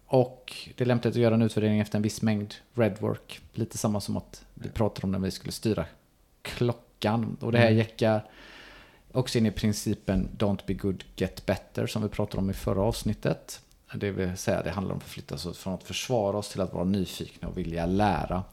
och det är lämpligt att göra en utvärdering efter en viss mängd redwork. Lite samma som att vi pratade om när vi skulle styra klockan. Och det här Mm. jäckar också in i principen Don't be good, get better som vi pratade om i förra avsnittet. Det vill säga det handlar om att förflytta oss från att försvara oss till att vara nyfikna och vilja lära.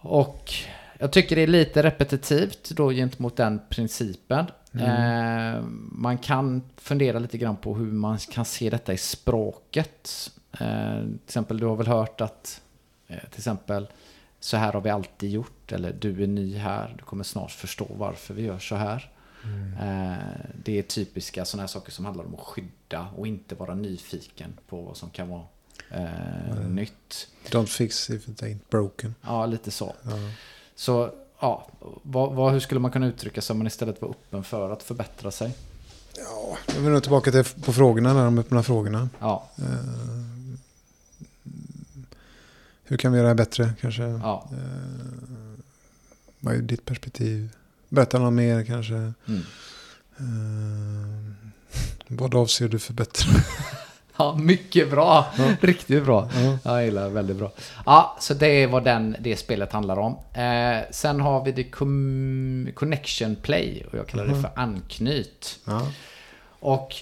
Och jag tycker det är lite repetitivt då gentemot den principen. Eh, man kan fundera lite grann på hur man kan se detta i språket. Eh, till exempel, du har väl hört att eh, till exempel så här har vi alltid gjort eller du är ny här, du kommer snart förstå varför vi gör så här. Eh, det är typiska sådana här saker som handlar om att skydda och inte vara nyfiken på vad som kan vara eh, nytt. Don't fix if it ain't broken. Ja, lite så. Ja. Så, ja, vad, vad, hur skulle man kunna uttrycka sig om man istället var öppen för att förbättra sig? Ja, då är vi nog tillbaka till på frågorna, där, de öppna frågorna. Ja, Eh, hur kan vi göra det bättre kanske? ja. Eh, vad är ditt perspektiv? Berätta något mer kanske. Mm. Eh, <laughs> vad avser du förbättra? Ja, mycket bra. Ja. Riktigt bra. Ja. Jag gillar det väldigt bra. Ja, så det är vad den, det spelet handlar om. Eh, sen har vi det Connection Play och jag kallar det Mhm. för anknyt. Ja. Och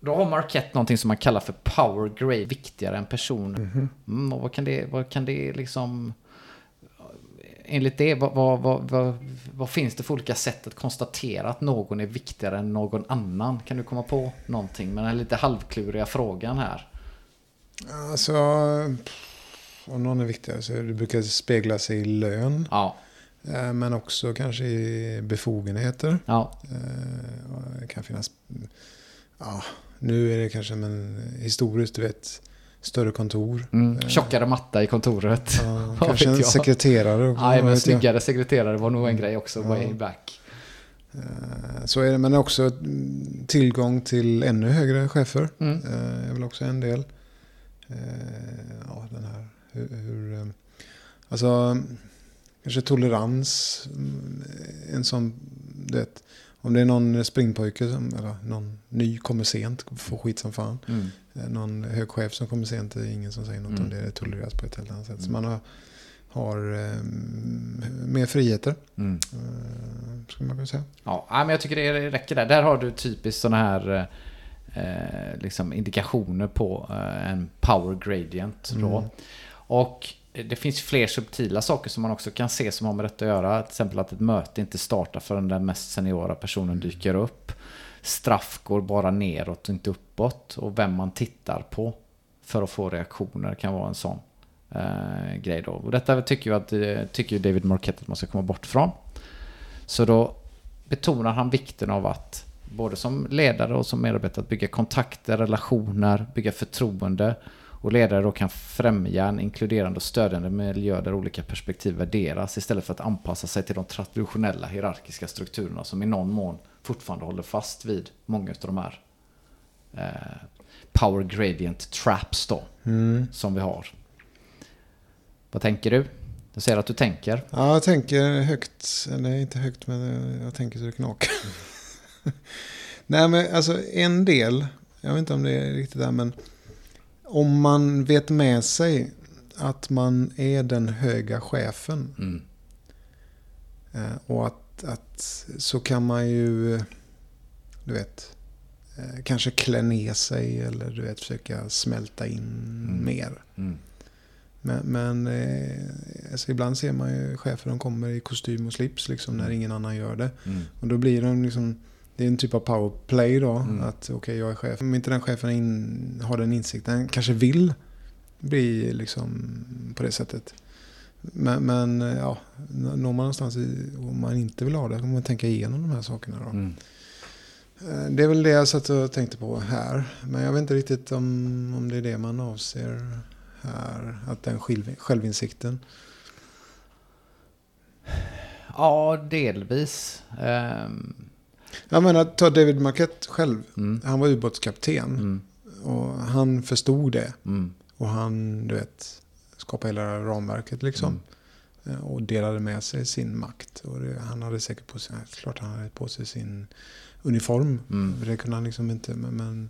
då har Marquette någonting som man kallar för power grade, viktigare än person. Mhm. Mm, och vad kan det, vad kan det liksom... Enligt det, vad, vad, vad, vad, finns det för olika sätt att konstatera att någon är viktigare än någon annan? Kan du komma på någonting med den lite halvkluriga frågan här? Alltså, om någon är viktigare så det brukar spegla sig i lön. Ja, eh, Men också kanske i befogenheter. ja, Eh, Det kan finnas, ja, nu är det kanske men historiskt, du vet, större kontor. mm. tjockare matta i kontoret. Ja, <laughs> kanske en jag? sekreterare. Nej, men jag. snyggare sekreterare var nog en grej också, Ja. way back. Eh, Så är det, men också mm, tillgång till ännu högre chefer. Mm. eh, är väl också en del. Eh, Ja, den här, hur, hur eh, alltså kanske tolerans, mm, en sån, du vet, om det är någon springpojke som, eller någon ny kommer sent, får skit som fan. Mm. Eh, Någon hög chef som kommer sent, det är ingen som säger något Mm. om det, det tolereras på ett helt annat sätt. Så Mm. man har, har eh, mer friheter, Mm. eh, skulle man kunna säga. Ja, men jag tycker det räcker där. Där har du typiskt sådana här eh, liksom indikationer på eh, en power gradient. Då. Mm. Och det finns fler subtila saker som man också kan se som har med detta att göra. Till exempel att ett möte inte startar förrän den mest seniora personen dyker upp. Straff går bara neråt och inte uppåt. Och vem man tittar på för att få reaktioner kan vara en sån eh, grej då. Och detta tycker, ju att, eh, tycker ju David Marquette att man ska komma bort från. Så då betonar han vikten av att både som ledare och som medarbetare att bygga kontakter, relationer, bygga förtroende och ledare då kan främja en inkluderande och stödjande miljö där olika perspektiv värderas istället för att anpassa sig till de traditionella hierarkiska strukturerna som i någon mån fortfarande håller fast vid många av de här eh, power gradient traps då Mm. som vi har. Vad tänker du? Du säger att du tänker. Ja, jag tänker högt. Eller inte högt, men jag tänker så det knakar. <laughs> Nej, men alltså en del. Jag vet inte om det är riktigt där, men om man vet med sig att man är den höga chefen. Mm. Eh, och att, att så kan man ju, du vet, eh, kanske klä ner sig eller du vet, försöka smälta in Mm. mer. Mm. Men, men eh, alltså ibland ser man ju chefer, de kommer i kostym och slips liksom, när Mm. ingen annan gör det. Mm. Och då blir de liksom, det är en typ av powerplay då. Mm. Att okej, jag är chef. Om inte den chefen in, har den insikten, kanske vill bli liksom på det sättet. Men, men ja, når man någonstans i, om man inte vill ha det, får man tänka igenom de här sakerna då. Mm. Eh, Det är väl det jag satt och tänkte på här. Men jag vet inte riktigt om, om det är det man avser här. Att den själv, självinsikten. Ja, delvis. Ehm, Jag menar, ta David Marquette själv. mm. Han var ubåtskapten. Mm. Och han förstod det. Mm. Och han, du vet, skapade hela ramverket liksom. Mm. Eh, Och delade med sig sin makt. Och det, han hade säkert på sig, klart han hade på sig sin uniform. Mm. Det kunde han liksom inte, men, men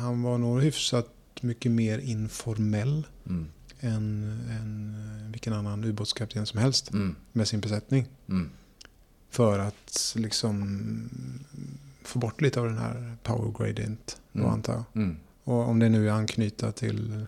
han var nog hyfsat mycket mer informell Mm. än, än vilken annan ubåtskapten som helst Mm. med sin besättning. Mm. För att liksom få bort lite av den här power gradient, Mm. antar jag. Mm. Och om det nu är anknyta till,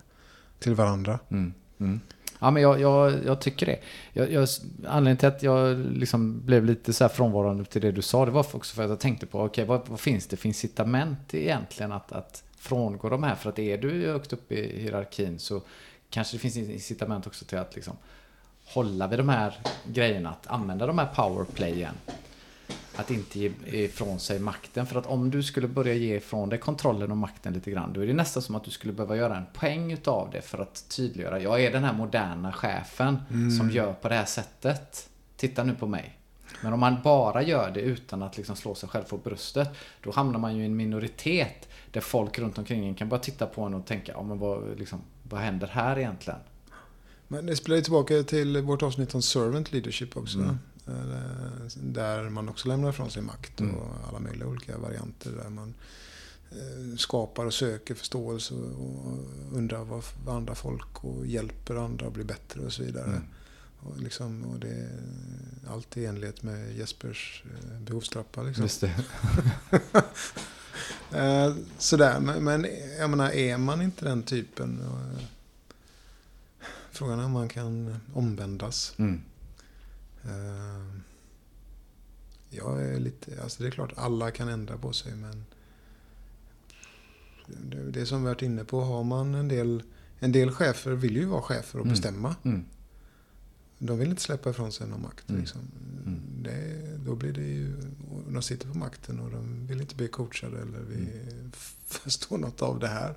till varandra. Mm. Mm. Ja, men jag, jag, jag tycker det. Jag, jag, anledningen till att jag liksom blev lite så här frånvarande till det du sa, det var också för att jag tänkte på, okej, vad, vad finns det för incitament egentligen att, att frångå de här? För att är du högt upp i hierarkin så kanske det finns incitament också till att liksom hålla vid de här grejerna, att använda de här powerplayen. Att inte ge ifrån sig makten. För att om du skulle börja ge ifrån dig kontrollen och makten lite grann, då är det nästan som att du skulle behöva göra en poäng utav det för att tydliggöra. Jag är den här moderna chefen som gör på det här sättet. Titta nu på mig. Men om man bara gör det utan att liksom slå sig själv på bröstet, då hamnar man ju i en minoritet där folk runt omkring en kan bara titta på en och tänka, ja men vad, liksom, vad händer här egentligen? Men det spelar ju tillbaka till vårt avsnitt om servant leadership också. Mm. Eh, Där man också lämnar ifrån sig makt Mm. och alla möjliga olika varianter. Där man eh, skapar och söker förståelse och undrar vad andra folk och hjälper andra att bli bättre och så vidare. Mm. Och, liksom, och det är allt i enlighet med Jespers eh, behovstrappa. Liksom. Just det. <laughs> Sådär, men, men jag menar, är man inte den typen? Frågan är om man kan omvändas. Mm. Eh, Jag är lite, alltså det är klart alla kan ändra på sig men det, som vi varit inne på, har man en del, en del chefer vill ju vara chefer och Mm. bestämma. Mm. De vill inte släppa ifrån sig någon makt. Mm. Liksom. Mm. Det, då blir det ju, de sitter på makten och de vill inte bli coachade eller vi <laughs> förstår något av det här.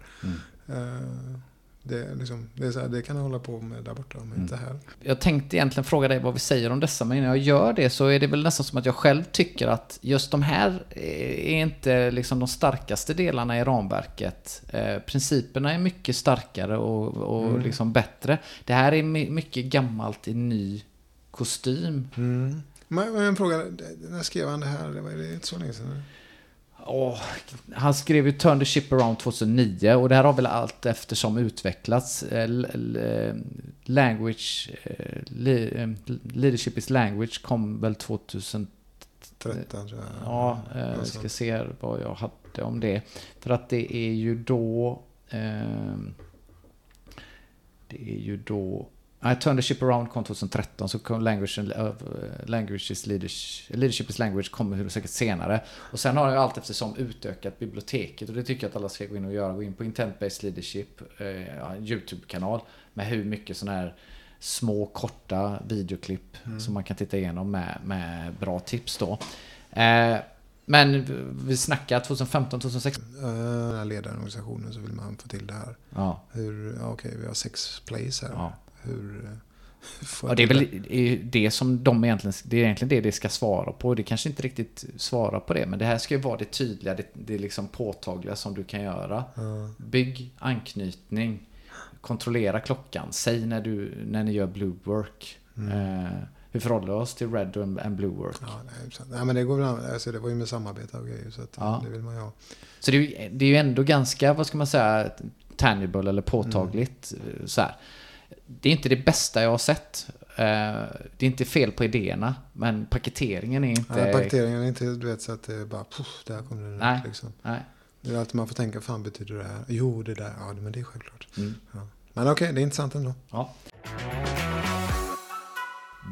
Mm. Det, liksom, det, här, det kan jag hålla på med där borta, men Mm. inte här. Jag tänkte egentligen fråga dig vad vi säger om dessa, men innan jag gör det så är det väl nästan som att jag själv tycker att just de här är inte liksom de starkaste delarna i ramverket. Eh, principerna är mycket starkare och, och Mm. liksom bättre. Det här är my- mycket gammalt i ny kostym. Men, men en fråga, när skrev han det här? Det var det inte så länge sedan? Åh, han skrev ju Turn the Ship Around 2009 och det här har väl allt eftersom utvecklats. Eh, eh, Language, eh, le, Leadership is Language kom väl 2000 13 tror jag. Ja, vi ska se vad jag hade om det. För att det är ju då... Det är ju då... I Turn the Ship Around kom 2013, så kom Language, eh, language is leadership, leadership is Language kommer säkert senare. Och sen har jag allt eftersom utökat biblioteket och det tycker jag att alla ska gå in och göra. Gå in på Intent-Based Leadership, en YouTube-kanal med hur mycket sådana här små korta videoklipp Mm. som man kan titta igenom med, med bra tips då. Eh, men vi snackar 2015, 2016. Eh, Den här ledarorganisationen så vill man få till det här. Ja, Hur, okej, vi har sex plays här. ja. Hur eh, ja det är väl det som de egentligen, det är egentligen det det ska svara på. Det kanske inte riktigt svarar på det, men det här ska ju vara det tydliga, det, det liksom påtagliga som du kan göra. Ja. Bygg anknytning. kontrollera klockan. Säg när, du, när ni gör blue work. Eh, hur förhåller vi oss till red och blue work? Ja, nej, nej, men det går alltså, Det var ju med samarbete och grejer. Så att, Ja. det vill man ju ha. Så det är, ju, det är ju ändå ganska, vad ska man säga, tangible eller påtagligt. eh, Så här. Det är inte det bästa jag har sett. Eh, Det är inte fel på idéerna, men paketeringen är inte... Nej, bakterierna är inte du vet så att det är bara poff, där kom det Nej. ut, liksom. Nej. Det är alltid man får tänka, fan betyder det här? Jo, det där, ja men det är självklart. Mm. Ja. Men okej, det är intressant ändå. Ja.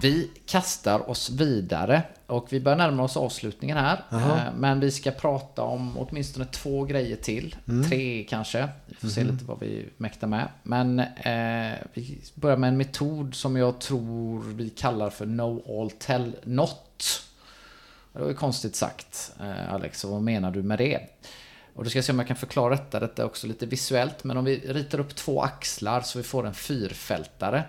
Vi kastar oss vidare och vi börjar närma oss avslutningen här. Jaha. Eh, Men vi ska prata om åtminstone två grejer till. Mm. Tre kanske. Vi får Mhm. se lite vad vi mäktar med. Men eh, vi börjar med en metod som jag tror vi kallar för No All Tell Not. Det var ju konstigt sagt, eh, Alex. Vad menar du med det? Och då ska jag se om jag kan förklara detta. Detta är också lite visuellt. Men om vi ritar upp två axlar så vi får en fyrfältare.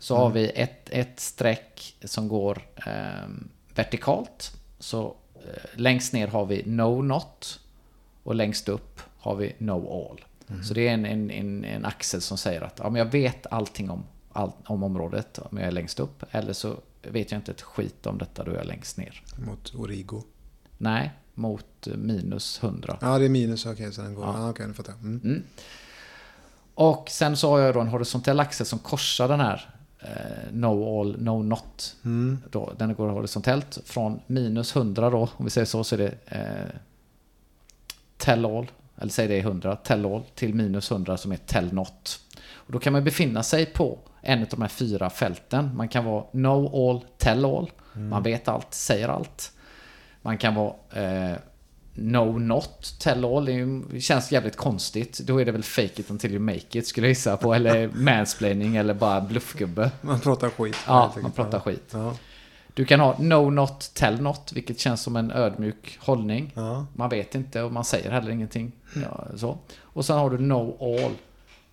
Så har vi ett, ett streck som går eh, vertikalt. Så eh, längst ner har vi No Not. Och längst upp har vi No All. Så det är en, en, en, en axel som säger att ja, men jag vet allting om, all, om området om jag är längst upp. Eller så vet jag inte ett skit om detta då jag är längst ner. Mot Origo. Nej, mot minus 100. Ja, det är minus, okej, så den går. Ja. Ja. okej, nu fattar jag. Mm. Mm. Och sen så har jag då en horisontell axel som korsar den här eh, No All, No Not. Mm. Då, den går horisontellt från minus 100 då, om vi säger så, så är det eh, Tell All, eller säg det är 100, Tell All, till minus 100 som är Tell Not. Och då kan man befinna sig på en av de här fyra fälten. Man kan vara No All, Tell All, man vet allt, säger allt. Man kan vara eh, No Not Tell All. Det känns jävligt konstigt. Då är det väl fake it until you make it skulle jag gissa på. Eller <laughs> mansplaining eller bara bluffgubbe. Man pratar skit. Ja, man pratar skit. Ja. Du kan ha No Not Tell Not, vilket känns som en ödmjuk hållning. Ja. Man vet inte och man säger heller ingenting. Ja, så. Och sen har du No All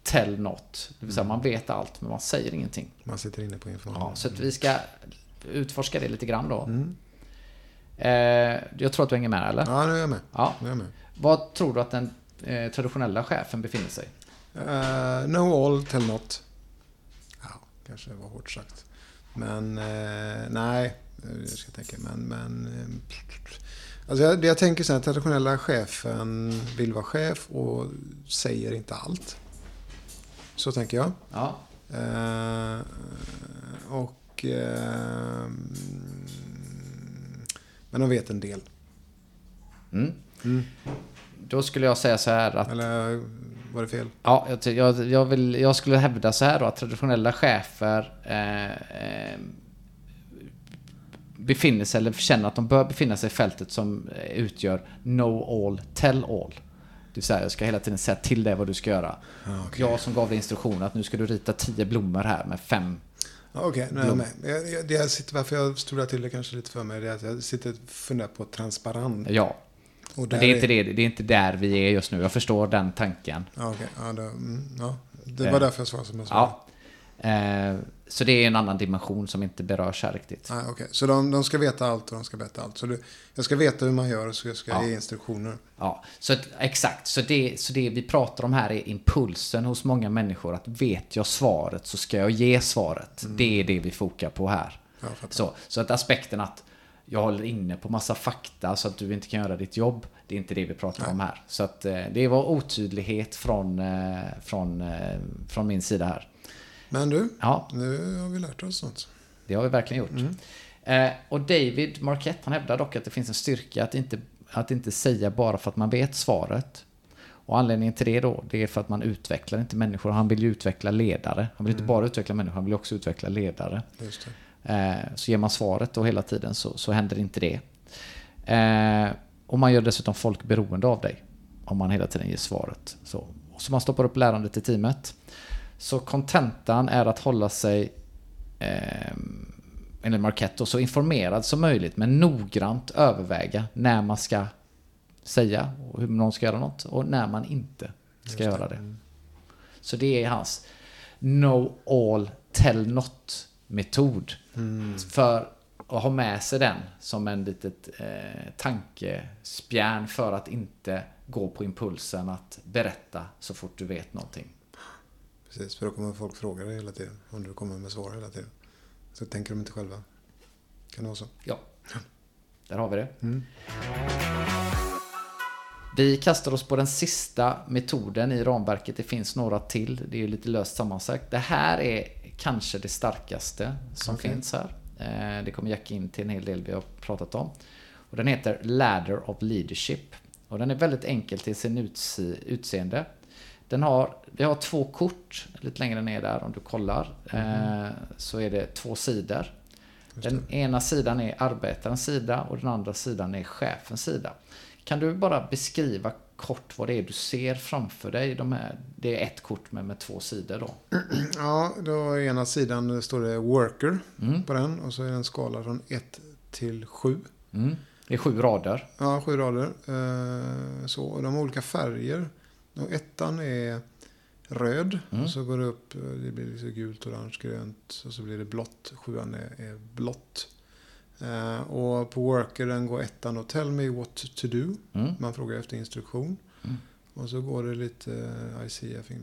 Tell Not. Det vill säga man vet allt men man säger ingenting. Man sitter inne på information. Ja, så vi ska utforska det lite grann då. Mm. Eh, jag tror att du hänger med eller? Ja, nu är jag med. Ja. Nu är jag med. Var tror du att den eh, traditionella chefen befinner sig? Eh, no all, tell not. Ja, kanske var hårt sagt. Men eh, nej, jag ska tänka. Men, men alltså jag, jag tänker så här, traditionella chefen vill vara chef och säger inte allt. Så tänker jag. Ja. Eh, och... Men de vet en del. Mm. Mm. Då skulle jag säga så här att Eller var det fel? Ja, jag, jag, jag, vill, jag skulle hävda så här då att traditionella chefer eh, eh, befinner sig, eller känner att de bör befinna sig i fältet som eh, utgör no all, tell all. Det vill säga, jag ska hela tiden säga till dig vad du ska göra. Ja, okej. Jag som gav dig instruktioner att nu ska du rita tio blommor här med fem. Okej, nu är jag med. Jag, jag, det jag sitter, varför jag stolar till det kanske lite för mig det är att jag sitter och funderar på transparent. Ja, men det är, inte det, det är inte där vi är just nu. Jag förstår den tanken. Ja, okej. Ja, det, mm, ja. det var Eh, därför jag svarade som jag svarade. Ja. Eh, så det är en annan dimension som inte berörs här riktigt. Nej, okej. Så de, de ska veta allt och de ska berätta allt. Så du, jag ska veta hur man gör och så jag ska Ja. ge instruktioner. Ja, så exakt. Så det, så det vi pratar om här är impulsen hos många människor. Att vet jag svaret så ska jag ge svaret. Det är det vi fokar på här. Jag. Så, så att aspekten att jag håller inne på massa fakta så att du inte kan göra ditt jobb. Det är inte det vi pratar om här. Så att eh, det var otydlighet från, eh, från, eh, från min sida här. Men du, Ja, nu har vi lärt oss något. det har vi verkligen gjort. Eh, och David Marquette han hävdar dock att det finns en styrka att inte, att inte säga bara för att man vet svaret. Och anledningen till det då, det är för att man utvecklar inte människor. Han vill ju utveckla ledare. Han vill inte bara utveckla människor, han vill också utveckla ledare. Eh, så ger man svaret då hela tiden så, så händer inte det. Eh, och man gör dessutom folk beroende av dig. Om man hela tiden ger svaret. Så, så man stoppar upp lärandet i teamet. Så kontentan är att hålla sig eh, enligt Marquette, så informerad som möjligt men noggrant överväga när man ska säga och hur någon ska göra något och när man inte ska göra det. Så det är hans No All Tell Not metod. För att ha med sig den som en litet eh, tankespjärn för att inte gå på impulsen att berätta så fort du vet någonting. Precis, för då kommer folk fråga dig hela tiden. Om du kommer med svar hela tiden. Så tänker de inte själva. Kan det vara så? Ja, där har vi det. Mm. Vi kastar oss på den sista metoden i ramverket. Det finns några till. Det är lite löst sammansatt. Det här är kanske det starkaste som Okej. finns här. Eh, Det kommer jacka in till en hel del vi har pratat om. Och den heter Ladder of Leadership. Och den är väldigt enkel till sin utse- utseende. Den har, vi har två kort lite längre ner där om du kollar. Eh, Så är det två sidor. Den ena sidan är arbetarens sida och den andra sidan är chefens sida. Kan du bara beskriva kort vad det är du ser framför dig? De här, det är ett kort med, med två sidor då. <clears throat> Ja, då ena sidan står det worker Mm. på den. Och så är det en skala från 1 till 7. Mm. Det är sju rader. Ja, sju rader. Eh, Så, och de har olika färger. Och ettan är röd. Mm. Och så går det upp, det blir lite gult, orange, grönt. Och så blir det blått. Sjuan är, är blått. Eh, och på worker den går ettan och tell me what to do. Mm. Man frågar efter instruktion. Mm. Och så går det lite eh, I see, I think.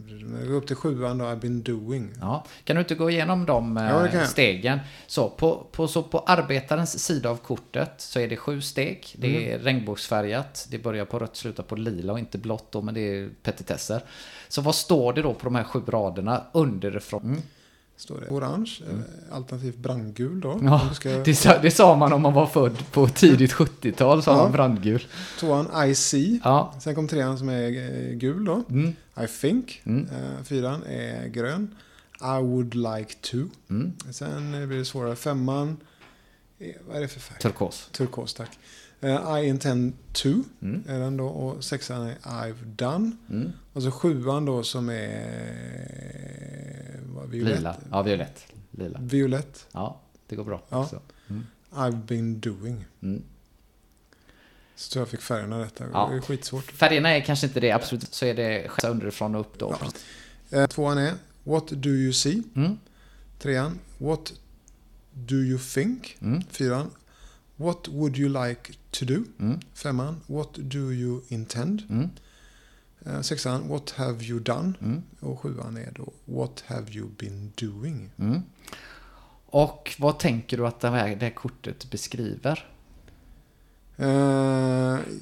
Upp till sjuan då, I've been doing. Ja. Kan du inte gå igenom de eh, Ja, jag. stegen? Så på, på, så på arbetarens sida av kortet så är det sju steg. Det Mm. är regnbågsfärgat. Det börjar på rött, slutar på lila och inte blått då, men det är petitesser. Så vad står det då på de här sju raderna underifrån? Mm. Står det. Orange, eh, alternativt brandgul då. Ja, ska, Det sa, det sa man om man var född på tidigt 70-tal, sa Ja. man brandgul. tvåan I see. Ja. Sen kom trean som är eh, gul då. Mm. I think. Mm. Eh, fyran är grön. I would like to. Mm. Sen blir det svårare. Femman. Vad är det för färg? Turkos. Turkos, tack. Eh, I intend to. Mm. Är den då. Och sexan är I've done. Mm. Och så sjuan då som är... Vad, violett. Lila. Ja, violett. Lila. Violett. Ja, det går bra. Ja. också. I've been doing. Mm. Så tror jag fick färgerna rätt. Ja. Det är skitsvårt. Färgerna är kanske inte det, absolut. Så är det underifrån och upp då. Eh, tvåan är What do you see? Mm. Trean What do you think? Mm. Fyran What would you like to do? Mm. Femman What do you intend? Mm. Eh, Sexan What have you done? Mm. Och sjuan är då What have you been doing? Mm. Och vad tänker du att det här, det här kortet beskriver? Eh,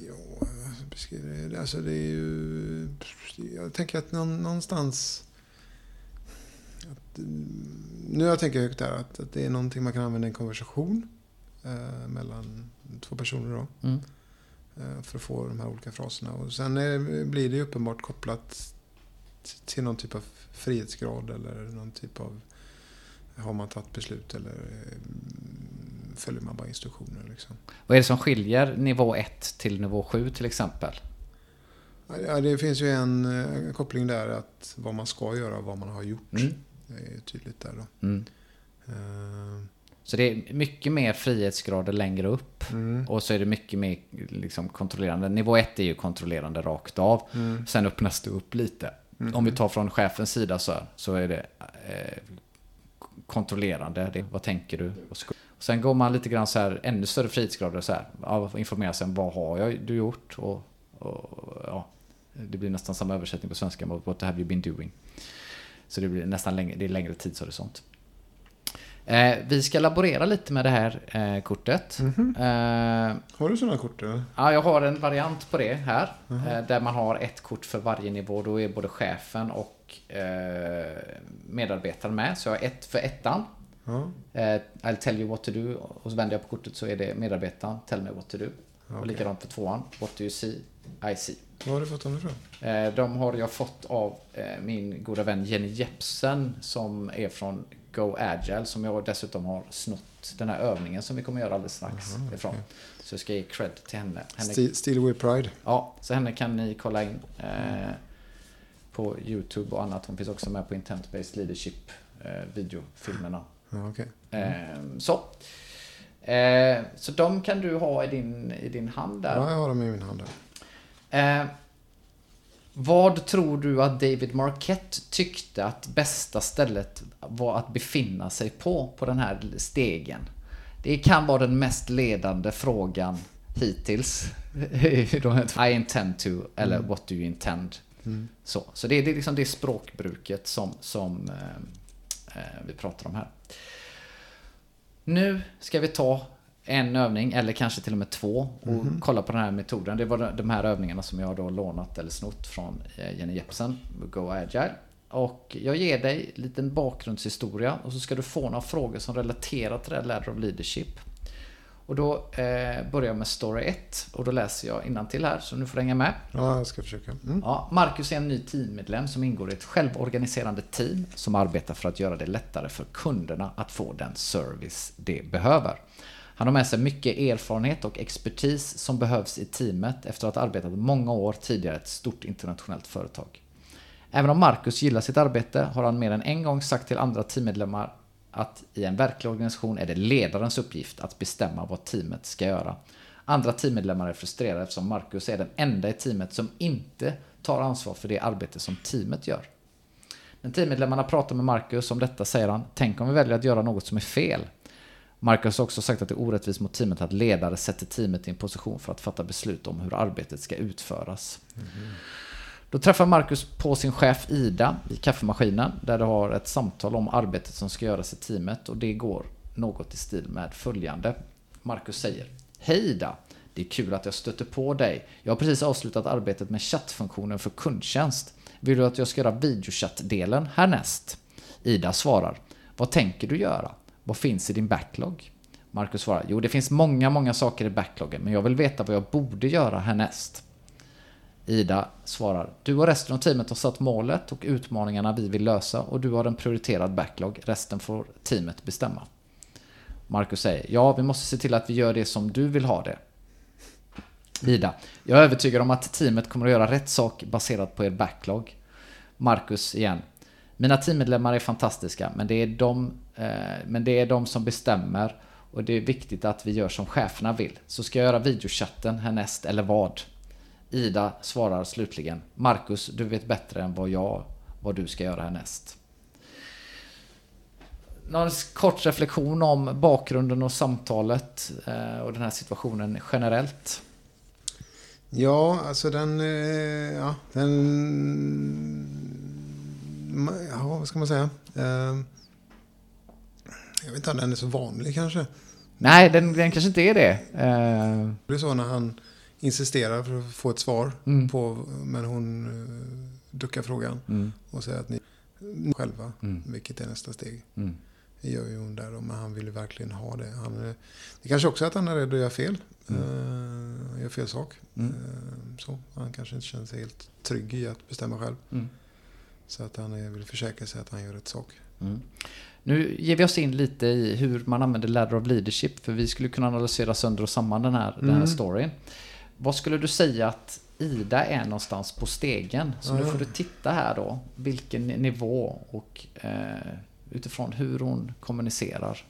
ja, beskriver det. Alltså det är ju... Jag tänker att någon, någonstans... Att, nu jag tänker högt där att, att det är någonting man kan använda i en konversation eh, mellan två personer då. Mm. eh, för att få de här olika fraserna. Och sen är, blir det ju uppenbart kopplat till någon typ av frihetsgrad eller någon typ av... Har man tagit beslut eller eh, följer man bara instruktioner liksom. Vad är det som skiljer nivå 1 till nivå 7 till exempel? Ja, det finns ju en eh, koppling där att vad man ska göra och vad man har gjort. Mm. Det är tydligt där då. Mm. Eh, Så det är mycket mer frihetsgrader längre upp. Mm. Och så är det mycket mer liksom, kontrollerande. Nivå 1 är ju kontrollerande rakt av. Mm. Sen öppnas det upp lite. Mm. Om vi tar från chefens sida så, så är det eh, kontrollerande. Det, vad tänker du? Och sen går man lite grann så här, ännu större frihetsgrader så här. Ja, informera sig om vad har jag, du gjort? Och, och, ja, det blir nästan samma översättning på svenska. What have you been doing? Så det blir nästan längre, det är längre tidshorisont. Eh, vi ska laborera lite med det här eh, kortet. Mhm. Eh, Har du sådana kort eller? Ja, jag har en variant på det här. Mhm. eh, Där man har ett kort för varje nivå. Då är både chefen och eh, medarbetaren med. Så jag har ett för ettan. Eh, I'll tell you what to do. Och så vänder jag på kortet så är det medarbetaren. Tell me what to do. Och Okej. likadant för tvåan. What do you see? I see. Var har du fått dem ifrån? De har jag fått av min goda vän Jenny Jepsen som är från Go Agile som jag dessutom har snott den här övningen som vi kommer göra alldeles strax Aha, ifrån. okej. Så jag ska ge cred till henne. henne Steel with Pride. Ja, så henne kan ni kolla in eh, på YouTube och annat. Hon finns också med på Intent-Based Leadership eh, videofilmerna. Ja, okej. Eh, så. Eh, så de kan du ha i din, i din hand där. Ja, jag har dem i min hand här. Vad tror du att David Marquette tyckte att bästa stället var att befinna sig på, på den här stegen? Det kan vara den mest ledande frågan hittills. <laughs> I intend to, eller what do you intend? Mm. Så, så det, är- det är liksom det språkbruket som, som eh, eh, vi pratar om här. Nu ska vi ta en övning, eller kanske till och med två, och Mhm. kolla på den här metoden. Det var de- här övningarna som jag då lånat eller snott från eh, Jenny Jepsen, Go Agile. Och jag ger dig en liten bakgrundshistoria och så ska du få några frågor som relaterar till det här Ladder of Leadership. Och då eh, börjar jag med story 1 och då läser jag till här så nu får du hänga med. Ja, jag ska försöka. Mm. Ja, Marcus är en ny teammedlem som ingår i ett självorganiserande team som arbetar för att göra det lättare för kunderna att få den service de behöver. Han har med sig mycket erfarenhet och expertis som behövs i teamet efter att ha arbetat många år tidigare i ett stort internationellt företag. Även om Marcus gillar sitt arbete har han mer än en gång sagt till andra teammedlemmar att i en verklig organisation är det ledarens uppgift att bestämma vad teamet ska göra. Andra teammedlemmar är frustrerade eftersom Marcus är den enda i teamet som inte tar ansvar för det arbete som teamet gör. När teammedlemmarna pratar med Marcus om detta säger han Tänk om vi väljer att göra något som är fel. Marcus har också sagt att det är orättvist mot teamet att ledare sätter teamet i en position för att fatta beslut om hur arbetet ska utföras. Då träffar Marcus på sin chef Ida i kaffemaskinen där de har ett samtal om arbetet som ska göras i teamet och det går något i stil med följande. Marcus säger Hej Ida! Det är kul att jag stöter på dig. Jag har precis avslutat arbetet med chattfunktionen för kundtjänst. Vill du att jag ska göra videochattdelen härnäst? Ida svarar Vad tänker du göra? Vad finns i din backlog? Marcus svarar Jo, det finns många, många saker i backloggen men jag vill veta vad jag borde göra härnäst. Ida svarar Du och resten av teamet har satt målet och utmaningarna vi vill lösa och du har en prioriterad backlog. Resten får teamet bestämma. Marcus säger Ja, vi måste se till att vi gör det som du vill ha det. Ida Jag är övertygad om att teamet kommer att göra rätt sak baserat på er backlog. Marcus igen Mina teammedlemmar är fantastiska men det är de, Eh, men det är de som bestämmer och det är viktigt att vi gör som cheferna vill. Så ska jag göra videochatten härnäst eller vad? Ida svarar slutligen Marcus, du vet bättre än vad jag vad du ska göra härnäst. Någon kort reflektion om bakgrunden och samtalet eh, och den här situationen generellt. Ja, alltså den... Eh, ja, den... Ja, vad ska man säga? Eh, Jag vet inte om den är så vanlig kanske. Nej, den, den kanske inte är det. Eh, Det är så när han insisterar för att få ett svar. Mm. På, men hon eh, duckar frågan mm, och säger att ni ni själva, Mm. vilket är nästa steg. mm, Det gör ju hon där då, men han vill ju verkligen ha det. Han, är- det kanske också är att han är rädd att göra fel. Eh, gör fel sak. Mm. Eh, så. Han kanske inte känner sig helt trygg i att bestämma själv. mm, Så att han vill försäkra sig att han gör rätt sak. Mm. Nu ger vi oss in lite i hur man använder Ladder of Leadership för vi skulle kunna analysera sönder och samman den här, den här Mm. storyn. Vad skulle du säga att Ida är någonstans på stegen? Så nu Ja. får du titta här då, vilken nivå och eh, utifrån hur hon kommunicerar.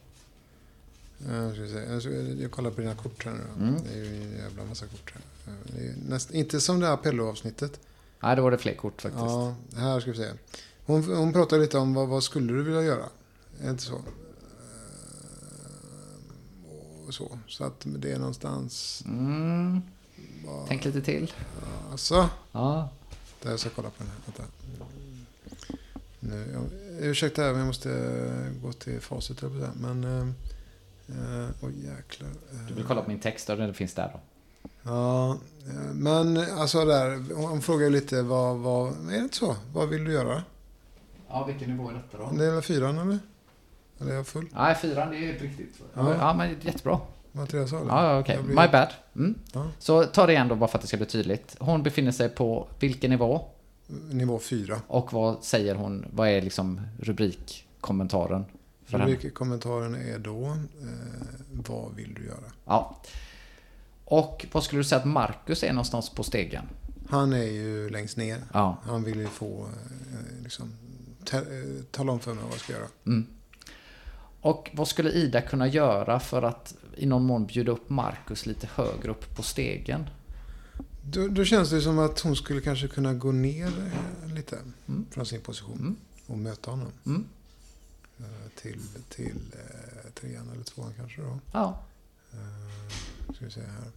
Ska. Jag, ska, jag kollar på dina kort här nu. Mm. Det är ju en jävla massa kort här. Näst, inte som det här Pello-avsnittet. Nej, då var det fler kort faktiskt. Ja, här ska vi se. Hon, hon pratar lite om vad, vad skulle du vilja göra? Det inte så? Eh, Och så. Så att det är någonstans... Mm, Vad, tänk lite till. alltså. Ja. Där jag ska kolla på den här. Vänta. Nu, jag, ursäkta, men jag måste eh, gå till facit. Men... eh, eh, Oj, jäklar. Eh, Du vill kolla på min text, och den finns där då. Ja, eh, men alltså där. Hon frågar ju lite vad, vad... Är det inte så? Vad vill du göra? Ja, vilken nivå är detta då? Det är väl fyran eller? Eller är jag full? Nej, fyran, det är helt riktigt. Ja. Ja, men jättebra. Mattias sa det. Ja, okej. Jag My bad. Mm. Ja. Så ta det igen då, bara för att det ska bli tydligt. Hon befinner sig på vilken nivå? Nivå fyra. Och vad säger hon? Vad är liksom rubrikkommentaren för henne? Kommentaren är då, eh, vad vill du göra? Ja. Och vad skulle du säga att Marcus är någonstans på stegen? Han är ju längst ner. Ja. Han vill ju få, eh, liksom, ta, eh, tala om för mig vad jag ska göra. Mm. Och vad skulle Ida kunna göra för att i någon mån bjuda upp Marcus lite högre upp på stegen? Då, då känns det som att hon skulle kanske kunna gå ner eh, lite Mm. från sin position Mm. och möta honom. Mm. Eh, till till eh, trean eller tvåan kanske då. Ja. Eh, ska vi se här.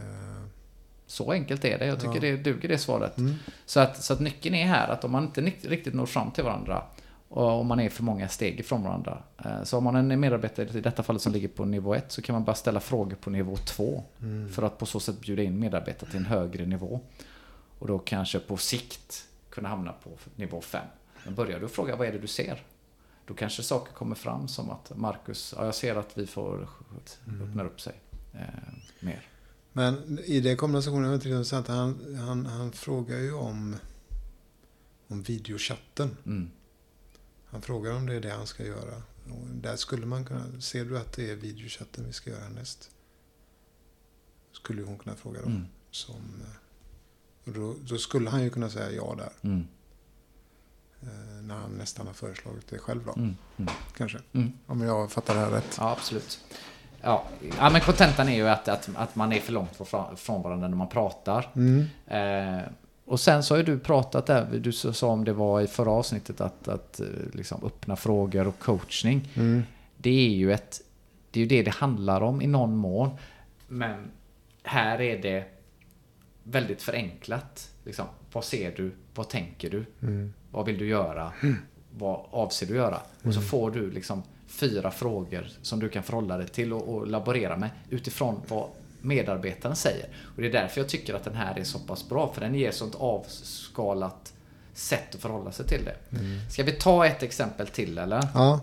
Eh, Så enkelt är det. Jag tycker Ja. det duger det svaret. Mm. Så, att, så att nyckeln är här att om man inte riktigt når fram till varandra och om man är för många steg ifrån varandra. eh, Så om man en medarbetare i detta fallet som ligger på nivå 1 så kan man bara ställa frågor på nivå 2. Mm. För att på så sätt bjuda in medarbetare till en högre nivå. Och då kanske på sikt kunna hamna på nivå 5. Men börjar du fråga vad är det du ser? Då kanske saker kommer fram som att Marcus, ja, jag ser att vi får öppna upp sig eh, mer. Men i det kombinationen var det intressant. Han, han, han frågar ju om, om videochatten. Mm. Han frågar om det är det han ska göra. Och där skulle man kunna... Ser du att det är videochatten vi ska göra härnäst? Skulle hon kunna fråga då. Mm. Som, eh, och då, då skulle han ju kunna säga ja där. Mm. eh, När han nästan har föreslagit det själv då. Mm. Mm. Kanske. Mm. Om jag fattar det här rätt. Ja, absolut. Ja, ja men kontentan är ju att, att, att man är för långt från, från varandra när man pratar. Mm. Eh, och sen så har ju du pratat där, du sa om det var i förra avsnittet att, att eh, liksom öppna frågor och coachning. Mm. Det är ju ett, det är ju det det handlar om i någon mån. Men här är det väldigt förenklat. Liksom, vad ser du? Vad tänker du? Mm. Vad vill du göra? Vad avser du göra? Och så får du liksom fyra frågor som du kan förhålla dig till och, och laborera med utifrån vad medarbetaren säger. Och det är därför jag tycker att den här är så pass bra, för den ger sånt avskalat sätt att förhålla sig till det. Ska vi ta ett exempel till eller? Ja,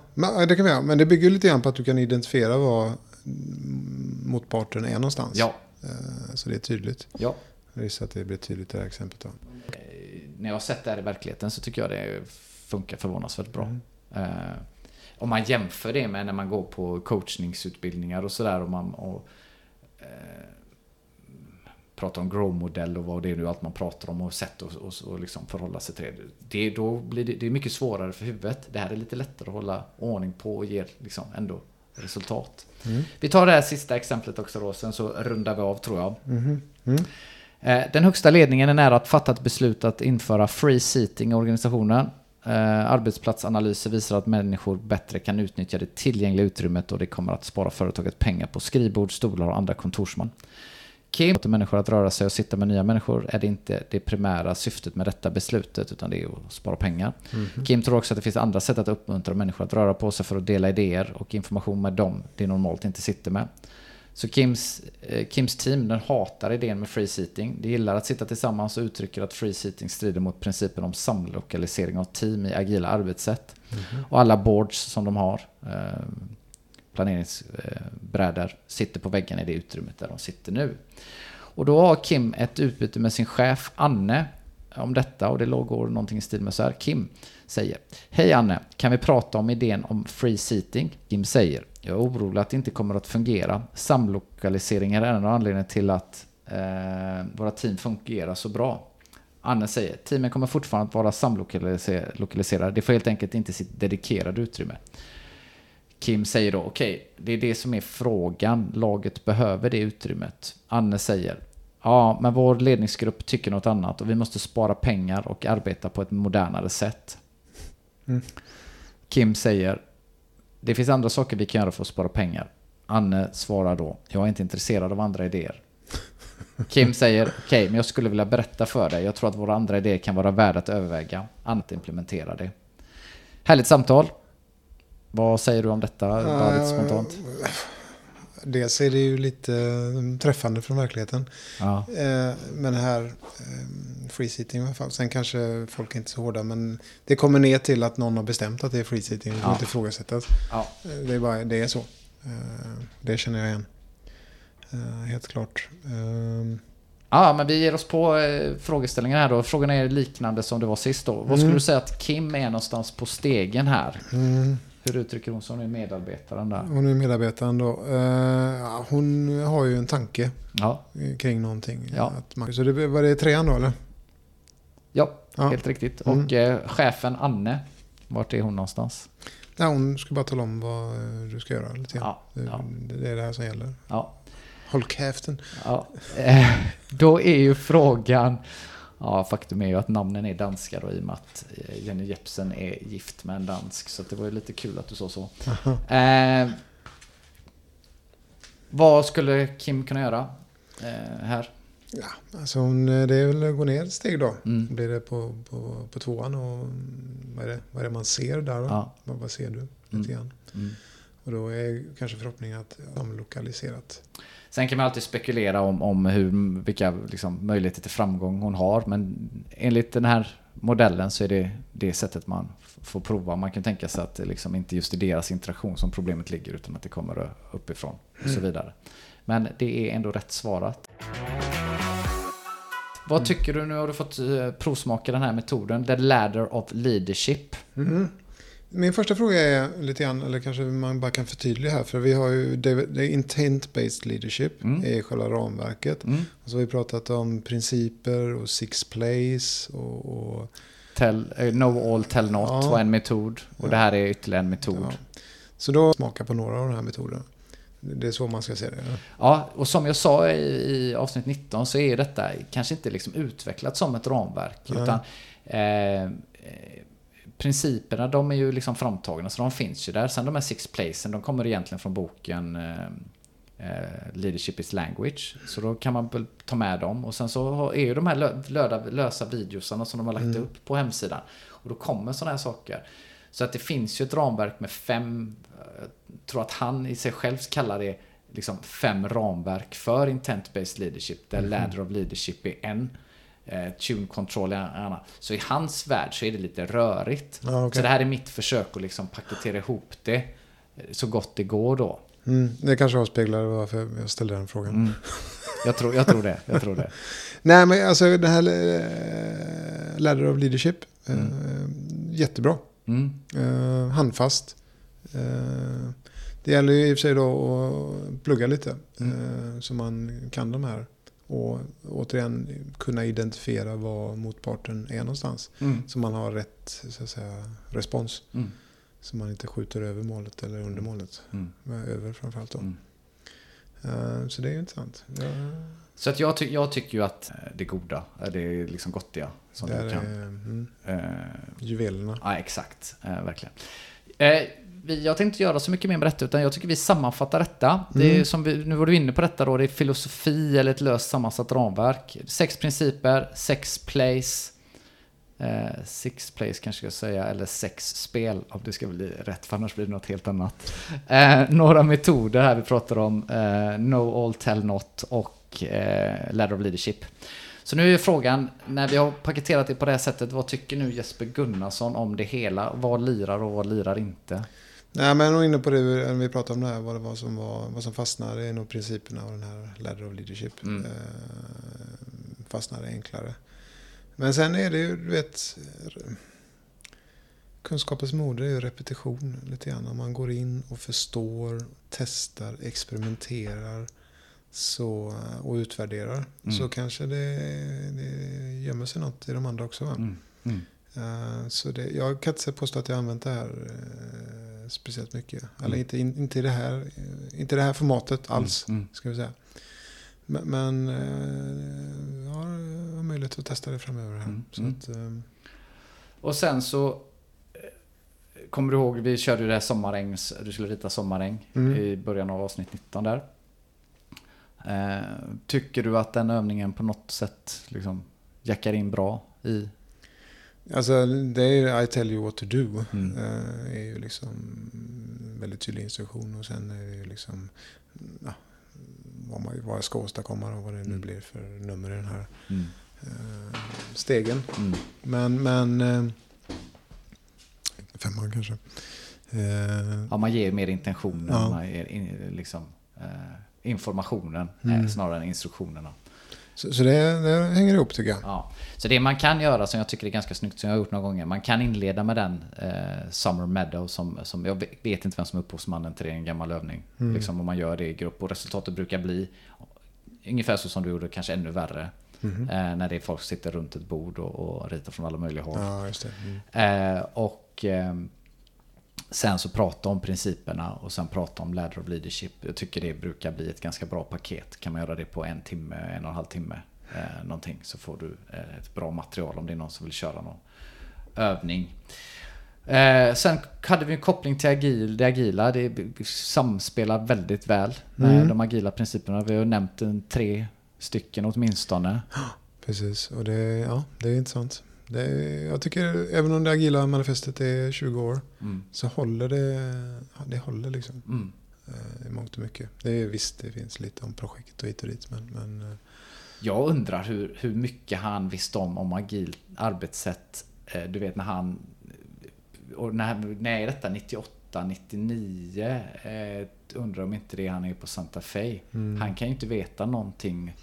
det kan vi göra. Men det bygger lite grann på att du kan identifiera var mm, motparten är någonstans. Ja. Eh, Så det är tydligt. Ja. Jag gissar att det blir tydligt i det här exemplet. Då. när jag har sett det här i verkligheten så tycker jag det funkar förvånansvärt bra. Mm. Eh, om man jämför det med när man går på coachningsutbildningar och sådär och man och, eh, pratar om grow-modell och vad det är nu allt man pratar om och sätt och, och, och liksom förhålla sig till det. det. Då blir det, det är mycket svårare för huvudet. Det här är lite lättare att hålla ordning på och ger liksom ändå resultat. Mm. Vi tar det här sista exemplet också då, sen så rundar vi av tror jag. Mhm. Mm. Eh, Den högsta ledningen är nära att fatta ett beslut att införa free seating i organisationen. Eh, Arbetsplatsanalyser visar att människor bättre kan utnyttja det tillgängliga utrymmet och det kommer att spara företaget pengar på skrivbord, stolar och andra kontorsman. Kim låter människor att röra sig och sitta med nya människor är det inte det primära syftet med detta beslutet utan det är att spara pengar. Kim tror också att det finns andra sätt att uppmuntra människor att röra på sig för att dela idéer och information med dem de normalt inte sitter med. Så Kims, eh, Kims team den hatar idén med free seating. De gillar att sitta tillsammans och uttrycker att free seating strider mot principen om samlokalisering av team i agila arbetssätt. Och alla boards som de har, eh, planeringsbrädor, sitter på väggen i det utrymmet där de sitter nu. Och då har Kim ett utbyte med sin chef Anne om detta och det går någonting i stil med så här. Kim säger Hej Anne, kan vi prata om idén om free seating? Kim säger Jag är orolig att det inte kommer att fungera. Samlokalisering är en av anledningarna till att eh, våra team fungerar så bra. Anne säger teamen kommer fortfarande att vara samlokaliserade. Det får helt enkelt inte sitt dedikerade utrymme. Kim säger då, okej, det är det som är frågan. Laget behöver det utrymmet. Anne säger, ja, men vår ledningsgrupp tycker något annat och vi måste spara pengar och arbeta på ett modernare sätt. Mm. Kim säger, det finns andra saker vi kan göra för att spara pengar. Anne svarar då, jag är inte intresserad av andra idéer. Kim säger, okej, men jag skulle vilja berätta för dig. Jag tror att våra andra idéer kan vara värda att överväga. Annat implementera det. Härligt samtal. Vad säger du om detta, David, spontant? Eh, Dels är det ju lite eh, träffande från verkligheten. Ja. Eh, Men här, eh, free fall. Sen kanske folk är inte så hårda, men det kommer ner till att någon har bestämt att det är free seating. Det Ja. inte ifrågasättas. Ja. Eh, Det är, bara, det är så. Det känner jag igen. Helt klart. Eh, ja, men vi ger oss på frågeställningen här då. Frågan är liknande som det var sist då. Vad skulle Mm. du säga att Kim är någonstans på stegen här? mm. Hur uttrycker hon som är medarbetaren där? Hon är medarbetaren då. Eh, Hon har ju en tanke Ja, kring någonting. Ja. Att man, så det, var det trean då eller? ja, Ja. helt riktigt. Mm. Och eh, chefen Anne, vart är hon någonstans? Ja, hon ska bara tala om vad eh, du ska göra lite grann. Ja, Det- Det är det här som gäller. ja. Håll käften. Ja, eh, <laughs> då är ju frågan... Ja, faktum är ju att namnen är danska då i och med att eh, Jenny Jepsen är gift med en dansk. Så det var ju lite kul att du sa så. Eh, vad skulle Kim kunna göra eh, här? Ja, alltså hon, eh, det är väl att gå ner ett steg då. Mm. Blir det på, på, på tvåan och mm, vad är, det, vad är det man ser där då? Ja. Vad, vad ser du? Lite Mm. grann. Mm. Och då är kanske förhoppningen att de lokaliserat. Sen kan man alltid spekulera om, om hur, vilka liksom, möjligheter till framgång hon har. Men enligt den här modellen så är det det sättet man får prova. Man kan tänka sig att det liksom inte just i deras interaktion som problemet ligger utan att det kommer uppifrån och så vidare. Men det är ändå rätt svarat. Vad tycker du? Nu har du fått eh, provsmaka den här metoden. The Ladder of Leadership. Mhm. Min första fråga är lite grann, eller kanske man bara kan förtydliga här. För vi har ju intent-based leadership, Mm. är själva ramverket. Mm. Och så har vi pratat om principer och six plays och, och Tell, eh, know all, tell not Ja. var en metod. Och Ja. det här är ytterligare en metod. ja. Så då smaka på några av de här metoderna. Det är så man ska se det. ja. Ja, och som jag sa i, i avsnitt 19 så är detta kanske inte liksom utvecklat som ett ramverk. Nej. Utan eh, eh, Principerna de är ju liksom framtagna så de finns ju där. Sen de här six placen de kommer egentligen från boken eh, eh, Leadership is language. Så då kan man ta med dem. Och sen så är ju de här lö, löda, lösa videosarna som de har lagt Mm. upp på hemsidan. Och då kommer sådana här saker. Så att det finns ju ett ramverk med fem, jag tror att han i sig själv kallar det liksom fem ramverk för intent-based leadership. Där ladder of leadership är en. Eh, tune control annan. Så i hans värld så är det lite rörigt. Ja, okej. Så det här är mitt försök att liksom paketera ihop det eh, så gott det går då. Mm, det kanske avspeglar varför jag ställde den frågan. Mm. Jag, tror, jag tror det. Jag tror det. <laughs> Nej, men alltså det här eh, Ladder of Leadership. Eh, Jättebra. Mm. Handfast. Det gäller ju i och för sig då att plugga lite. Mm. Så man kan de här. Och återigen kunna identifiera var motparten är någonstans. Mm. Så man har rätt så att säga, respons. Mm. Så man inte skjuter över målet eller under målet. Mm. Över framförallt då. Mm. Eh, så det är ju intressant. Ja, Så att jag, ty jag tycker ju att eh, det goda, eh, det är liksom gottiga som där du är kan. mm, Eh, juvelerna. Ja, exakt. Eh, verkligen. Vi, jag tänkte göra så mycket mer med detta, utan jag tycker vi sammanfattar detta. Det är Mm. som vi, nu var du inne på detta då, det är filosofi eller ett löst sammansatt ramverk. Sex principer, sex plays, eh, six plays kanske jag ska säga, eller sex spel, om det ska bli rätt, för annars blir det något helt annat. Eh, några metoder här vi pratar om, eh, no all tell not och eh, ladder of leadership. Så nu är frågan, när vi har paketerat det på det här sättet, vad tycker nu Jesper Gunnarsson om det hela? Vad lirar och vad lirar inte? Nej, men jag är nog inne på det när vi pratade om det här, vad det var som, var, vad som fastnar. Är nog principerna av den här ladder of leadership. Mm. Eh, fastnar enklare. Men sen är det ju, du vet, kunskapens moder är ju repetition lite grann. Om man går in och förstår, testar, experimenterar så, och utvärderar Mm. så kanske det, det gömmer sig något i de andra också. Va? Mm. Mm. Eh, Så det, jag kan inte påstå att jag har använt det här eh, speciellt mycket. Eller Mm. inte, in, inte, i det här, eh, inte det här formatet alls, Mm. ska vi säga. Men, men eh, jag har, möjlighet att testa det framöver. Här. Mm. Mm. att, eh, Och sen så eh, Kommer du ihåg, vi körde ju det här sommarängs, du skulle rita sommaräng Mm. i början av avsnitt 19 där. Eh, tycker du att den övningen på något sätt liksom jackar in bra i? Alltså, det är I tell you what to do. Mm. Eh, är ju liksom väldigt tydlig instruktion. Och sen är det ju liksom ja, vad, man, vad jag ska åstadkomma och vad det nu Mm. blir för nummer i den här Mm. eh, stegen. Mm. Men, men... eh, Femman kanske. Ja, man ger mer intentionen, Ja. man ger in, liksom, informationen Mm. snarare än instruktionerna. Så, så det, det hänger ihop tycker jag. Ja. Så det man kan göra som jag tycker är ganska snyggt, som jag har gjort några gånger, man kan inleda med den eh, Summer Meadow som, som, jag vet inte vem som är upphovsmannen till det, en gammal övning. Mm. Liksom om man gör det i grupp och resultatet brukar bli ungefär så som du gjorde, kanske ännu värre. Mhm. Eh, när det är folk som sitter runt ett bord och, och ritar från alla möjliga håll. Ja. Mm. Eh, och eh, sen så prata om principerna och sen prata om ladder of leadership. Jag tycker det brukar bli ett ganska bra paket. Kan man göra det på en timme, en och en halv timme eh, någonting så får du eh, ett bra material om det är någon som vill köra någon övning. Eh, sen hade vi en koppling till agil, det agila. Det samspelar väldigt väl med Mm. de agila principerna. Vi har nämnt en tre stycken åtminstone. <gasps> Precis, och det, ja, det är intressant. Är, jag tycker, även om det agila manifestet är 20 år, Mm. så håller det, det håller liksom. Mm. eh, I mångt och mycket. Det är visst, det finns lite om projekt och hit och dit, men, men eh, Jag undrar hur, hur mycket han visste om om agilt arbetssätt. Eh, Du vet när han... Och när, när är detta? 98, 99? Eh, undrar om inte det han är på Santa Fe. mm, Han kan ju inte veta någonting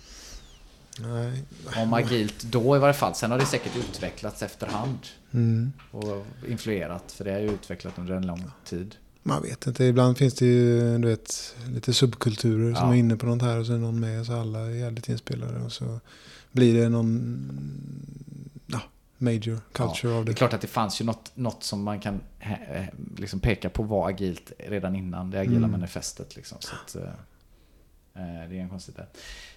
nej. om agilt då i varje fall. Sen har det säkert utvecklats efterhand. Mm. Och influerat. För det har ju utvecklat under en lång tid. Man vet inte, ibland finns det ju du vet, lite subkulturer som Ja. är inne på något här och så är någon med så alla är jävligt inspelade och så blir det någon ja, major culture av Det är det. klart att det fanns ju något, något som man kan eh, eh, liksom peka på var agilt redan innan det agila Mm. manifestet. Liksom. Så att, eh, det är en konstigt där.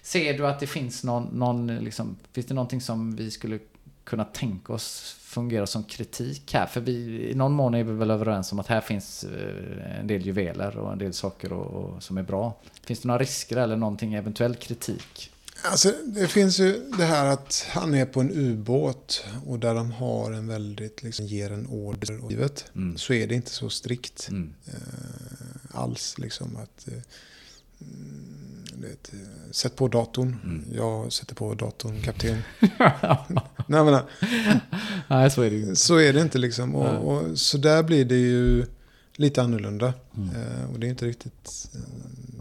Ser du att det finns någon, någon liksom, finns det någonting som vi skulle kunna tänka oss fungera som kritik här? För vi, i någon mån är vi väl överens om att här finns eh, en del juveler och en del saker och, och, som är bra. Finns det några risker eller någonting, eventuell kritik? Alltså, det finns ju det här att han är på en ubåt och där de har en väldigt, liksom, ger en order och livet. Mm. Så är det inte så strikt Mm. eh, alls. Liksom, att, eh, vet, eh, sätt på datorn. Mm. Jag sätter på datorn, kapten. <laughs> Nej, men, Nej, så är det ju. Så är det inte liksom. Och, och, så där blir det ju lite annorlunda. Mm. Eh, och det är inte riktigt eh,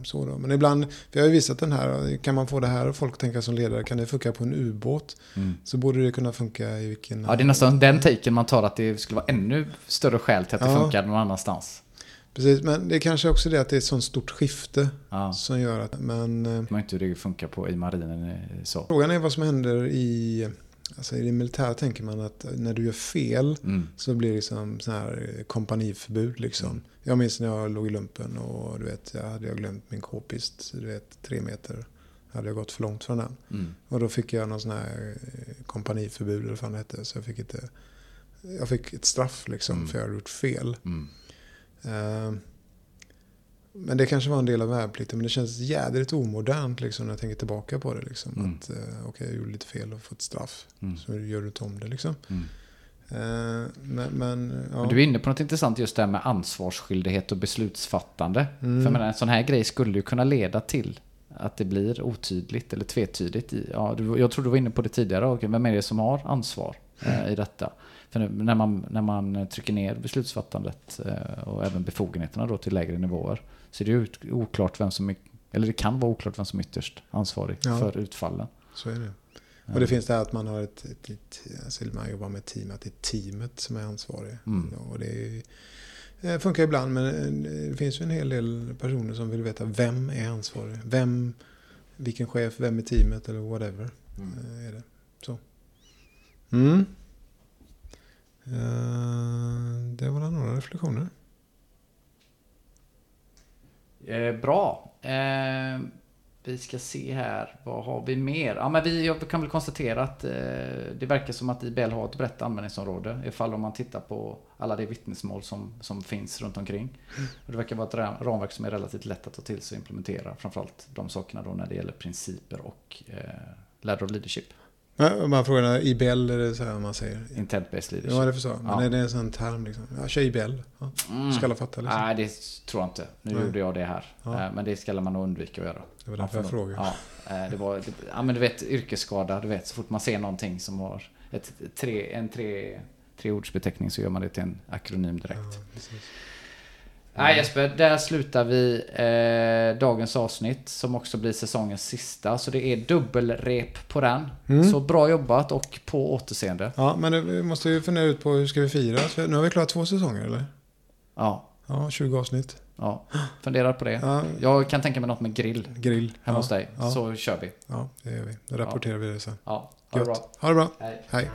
så då. Men ibland, vi har ju visat den här, kan man få det här och folk tänka som ledare, kan det funka på en ubåt? Mm. Så borde det kunna funka i vilken... Ja, det är nästan den taken man tar att det skulle vara ännu större skäl till att det Ja. funkar någon annanstans. Precis, men det är kanske också det att det är ett sånt stort skifte Ja. som gör att... Men eh, Man inte hur det funkar på i marinen eh, så. frågan är vad som händer i... Alltså i det militära tänker man att när du gör fel Mm. så blir det liksom sån här eh, kompaniförbud liksom. Jag minns när jag låg i lumpen och du vet, jag hade jag glömt min k-pist, du vet, tre meter. Hade jag gått för långt från den. Mm. Och då fick jag någon sån här kompaniförbud eller vad det hette. Så jag fick inte... Jag fick ett straff liksom Mm. för jag hade gjort fel. Mm. Eh, Men det kanske var en del av värnplikten. Men det känns jädrigt omodernt liksom, när jag tänker tillbaka på det. Liksom. Mm. Att eh, okej, jag gjorde lite fel och fått straff. Mm. Så gör du inte om det liksom. Mm. Eh, Men, men ja. Men du är inne på något intressant just det här med ansvarsskyldighet och beslutsfattande. Mm. För menar, en sån här grej skulle ju kunna leda till att det blir otydligt eller tvetydigt. I, ja, jag tror du var inne på det tidigare. Okej, vem är det som har ansvar eh, i detta? För när, man, när man trycker ner beslutsfattandet eh, och även befogenheterna då till lägre nivåer så är det oklart vem som eller det kan vara oklart vem som är ytterst ansvarig Ja. för utfallen. Så är det. Och det finns det här att man har ett, ett, ett alltså man jobbar med team, att det är teamet som är ansvarig. Mm. Och det är, eh, funkar ibland, men eh, det finns ju en hel del personer som vill veta vem är ansvarig. Vem, vilken chef, vem i teamet eller whatever. eh, Är det. Så. Mm. Eh, det var några reflektioner. Eh, bra. Eh, vi ska se här. Vad har vi mer? Ja, men vi, jag kan väl konstatera att eh, det verkar som att IBL har ett brett användningsområde. Ifall om man tittar på alla de vittnesmål som, som finns runt omkring. Och det verkar vara ett ram- ramverk som är relativt lätt att ta till sig och implementera. Framförallt de sakerna då när det gäller principer och eh, ladder of leadership. Ja, Man frågar, IBL är det så här man säger? Intent-based Ja, leadership. det förstår jag. Men Ja. är det en sån term liksom? Ja, kör IBL. Ja. Mm. Ska alla fatta liksom? Nej, det tror jag inte. Nu Nej. gjorde jag det här. Ja. Eh, Men det ska man nog undvika att göra. Det var därför jag frågade. Ja, eh, det var, det, ja, men du vet yrkesskada, du vet så fort man ser någonting som har ett, tre, en tre, treordsbeteckning så gör man det till en akronym direkt. Ja. Nej Jesper, där slutar vi eh, dagens avsnitt som också blir säsongens sista. Så det är dubbelrep på den. Mm. Så bra jobbat och på återseende. Ja, men det, vi måste ju fundera ut på hur ska vi fira. Nu har vi klarat två säsonger eller? Ja, Ja, 20 avsnitt. ja. funderar på det. Ja, Jag kan tänka mig något med grill grill. hemma ja, hos dig. Ja, Så kör vi. ja, det gör vi. Då rapporterar vi det sen. Ja, ha det bra. Ha det bra. Hej. Hej.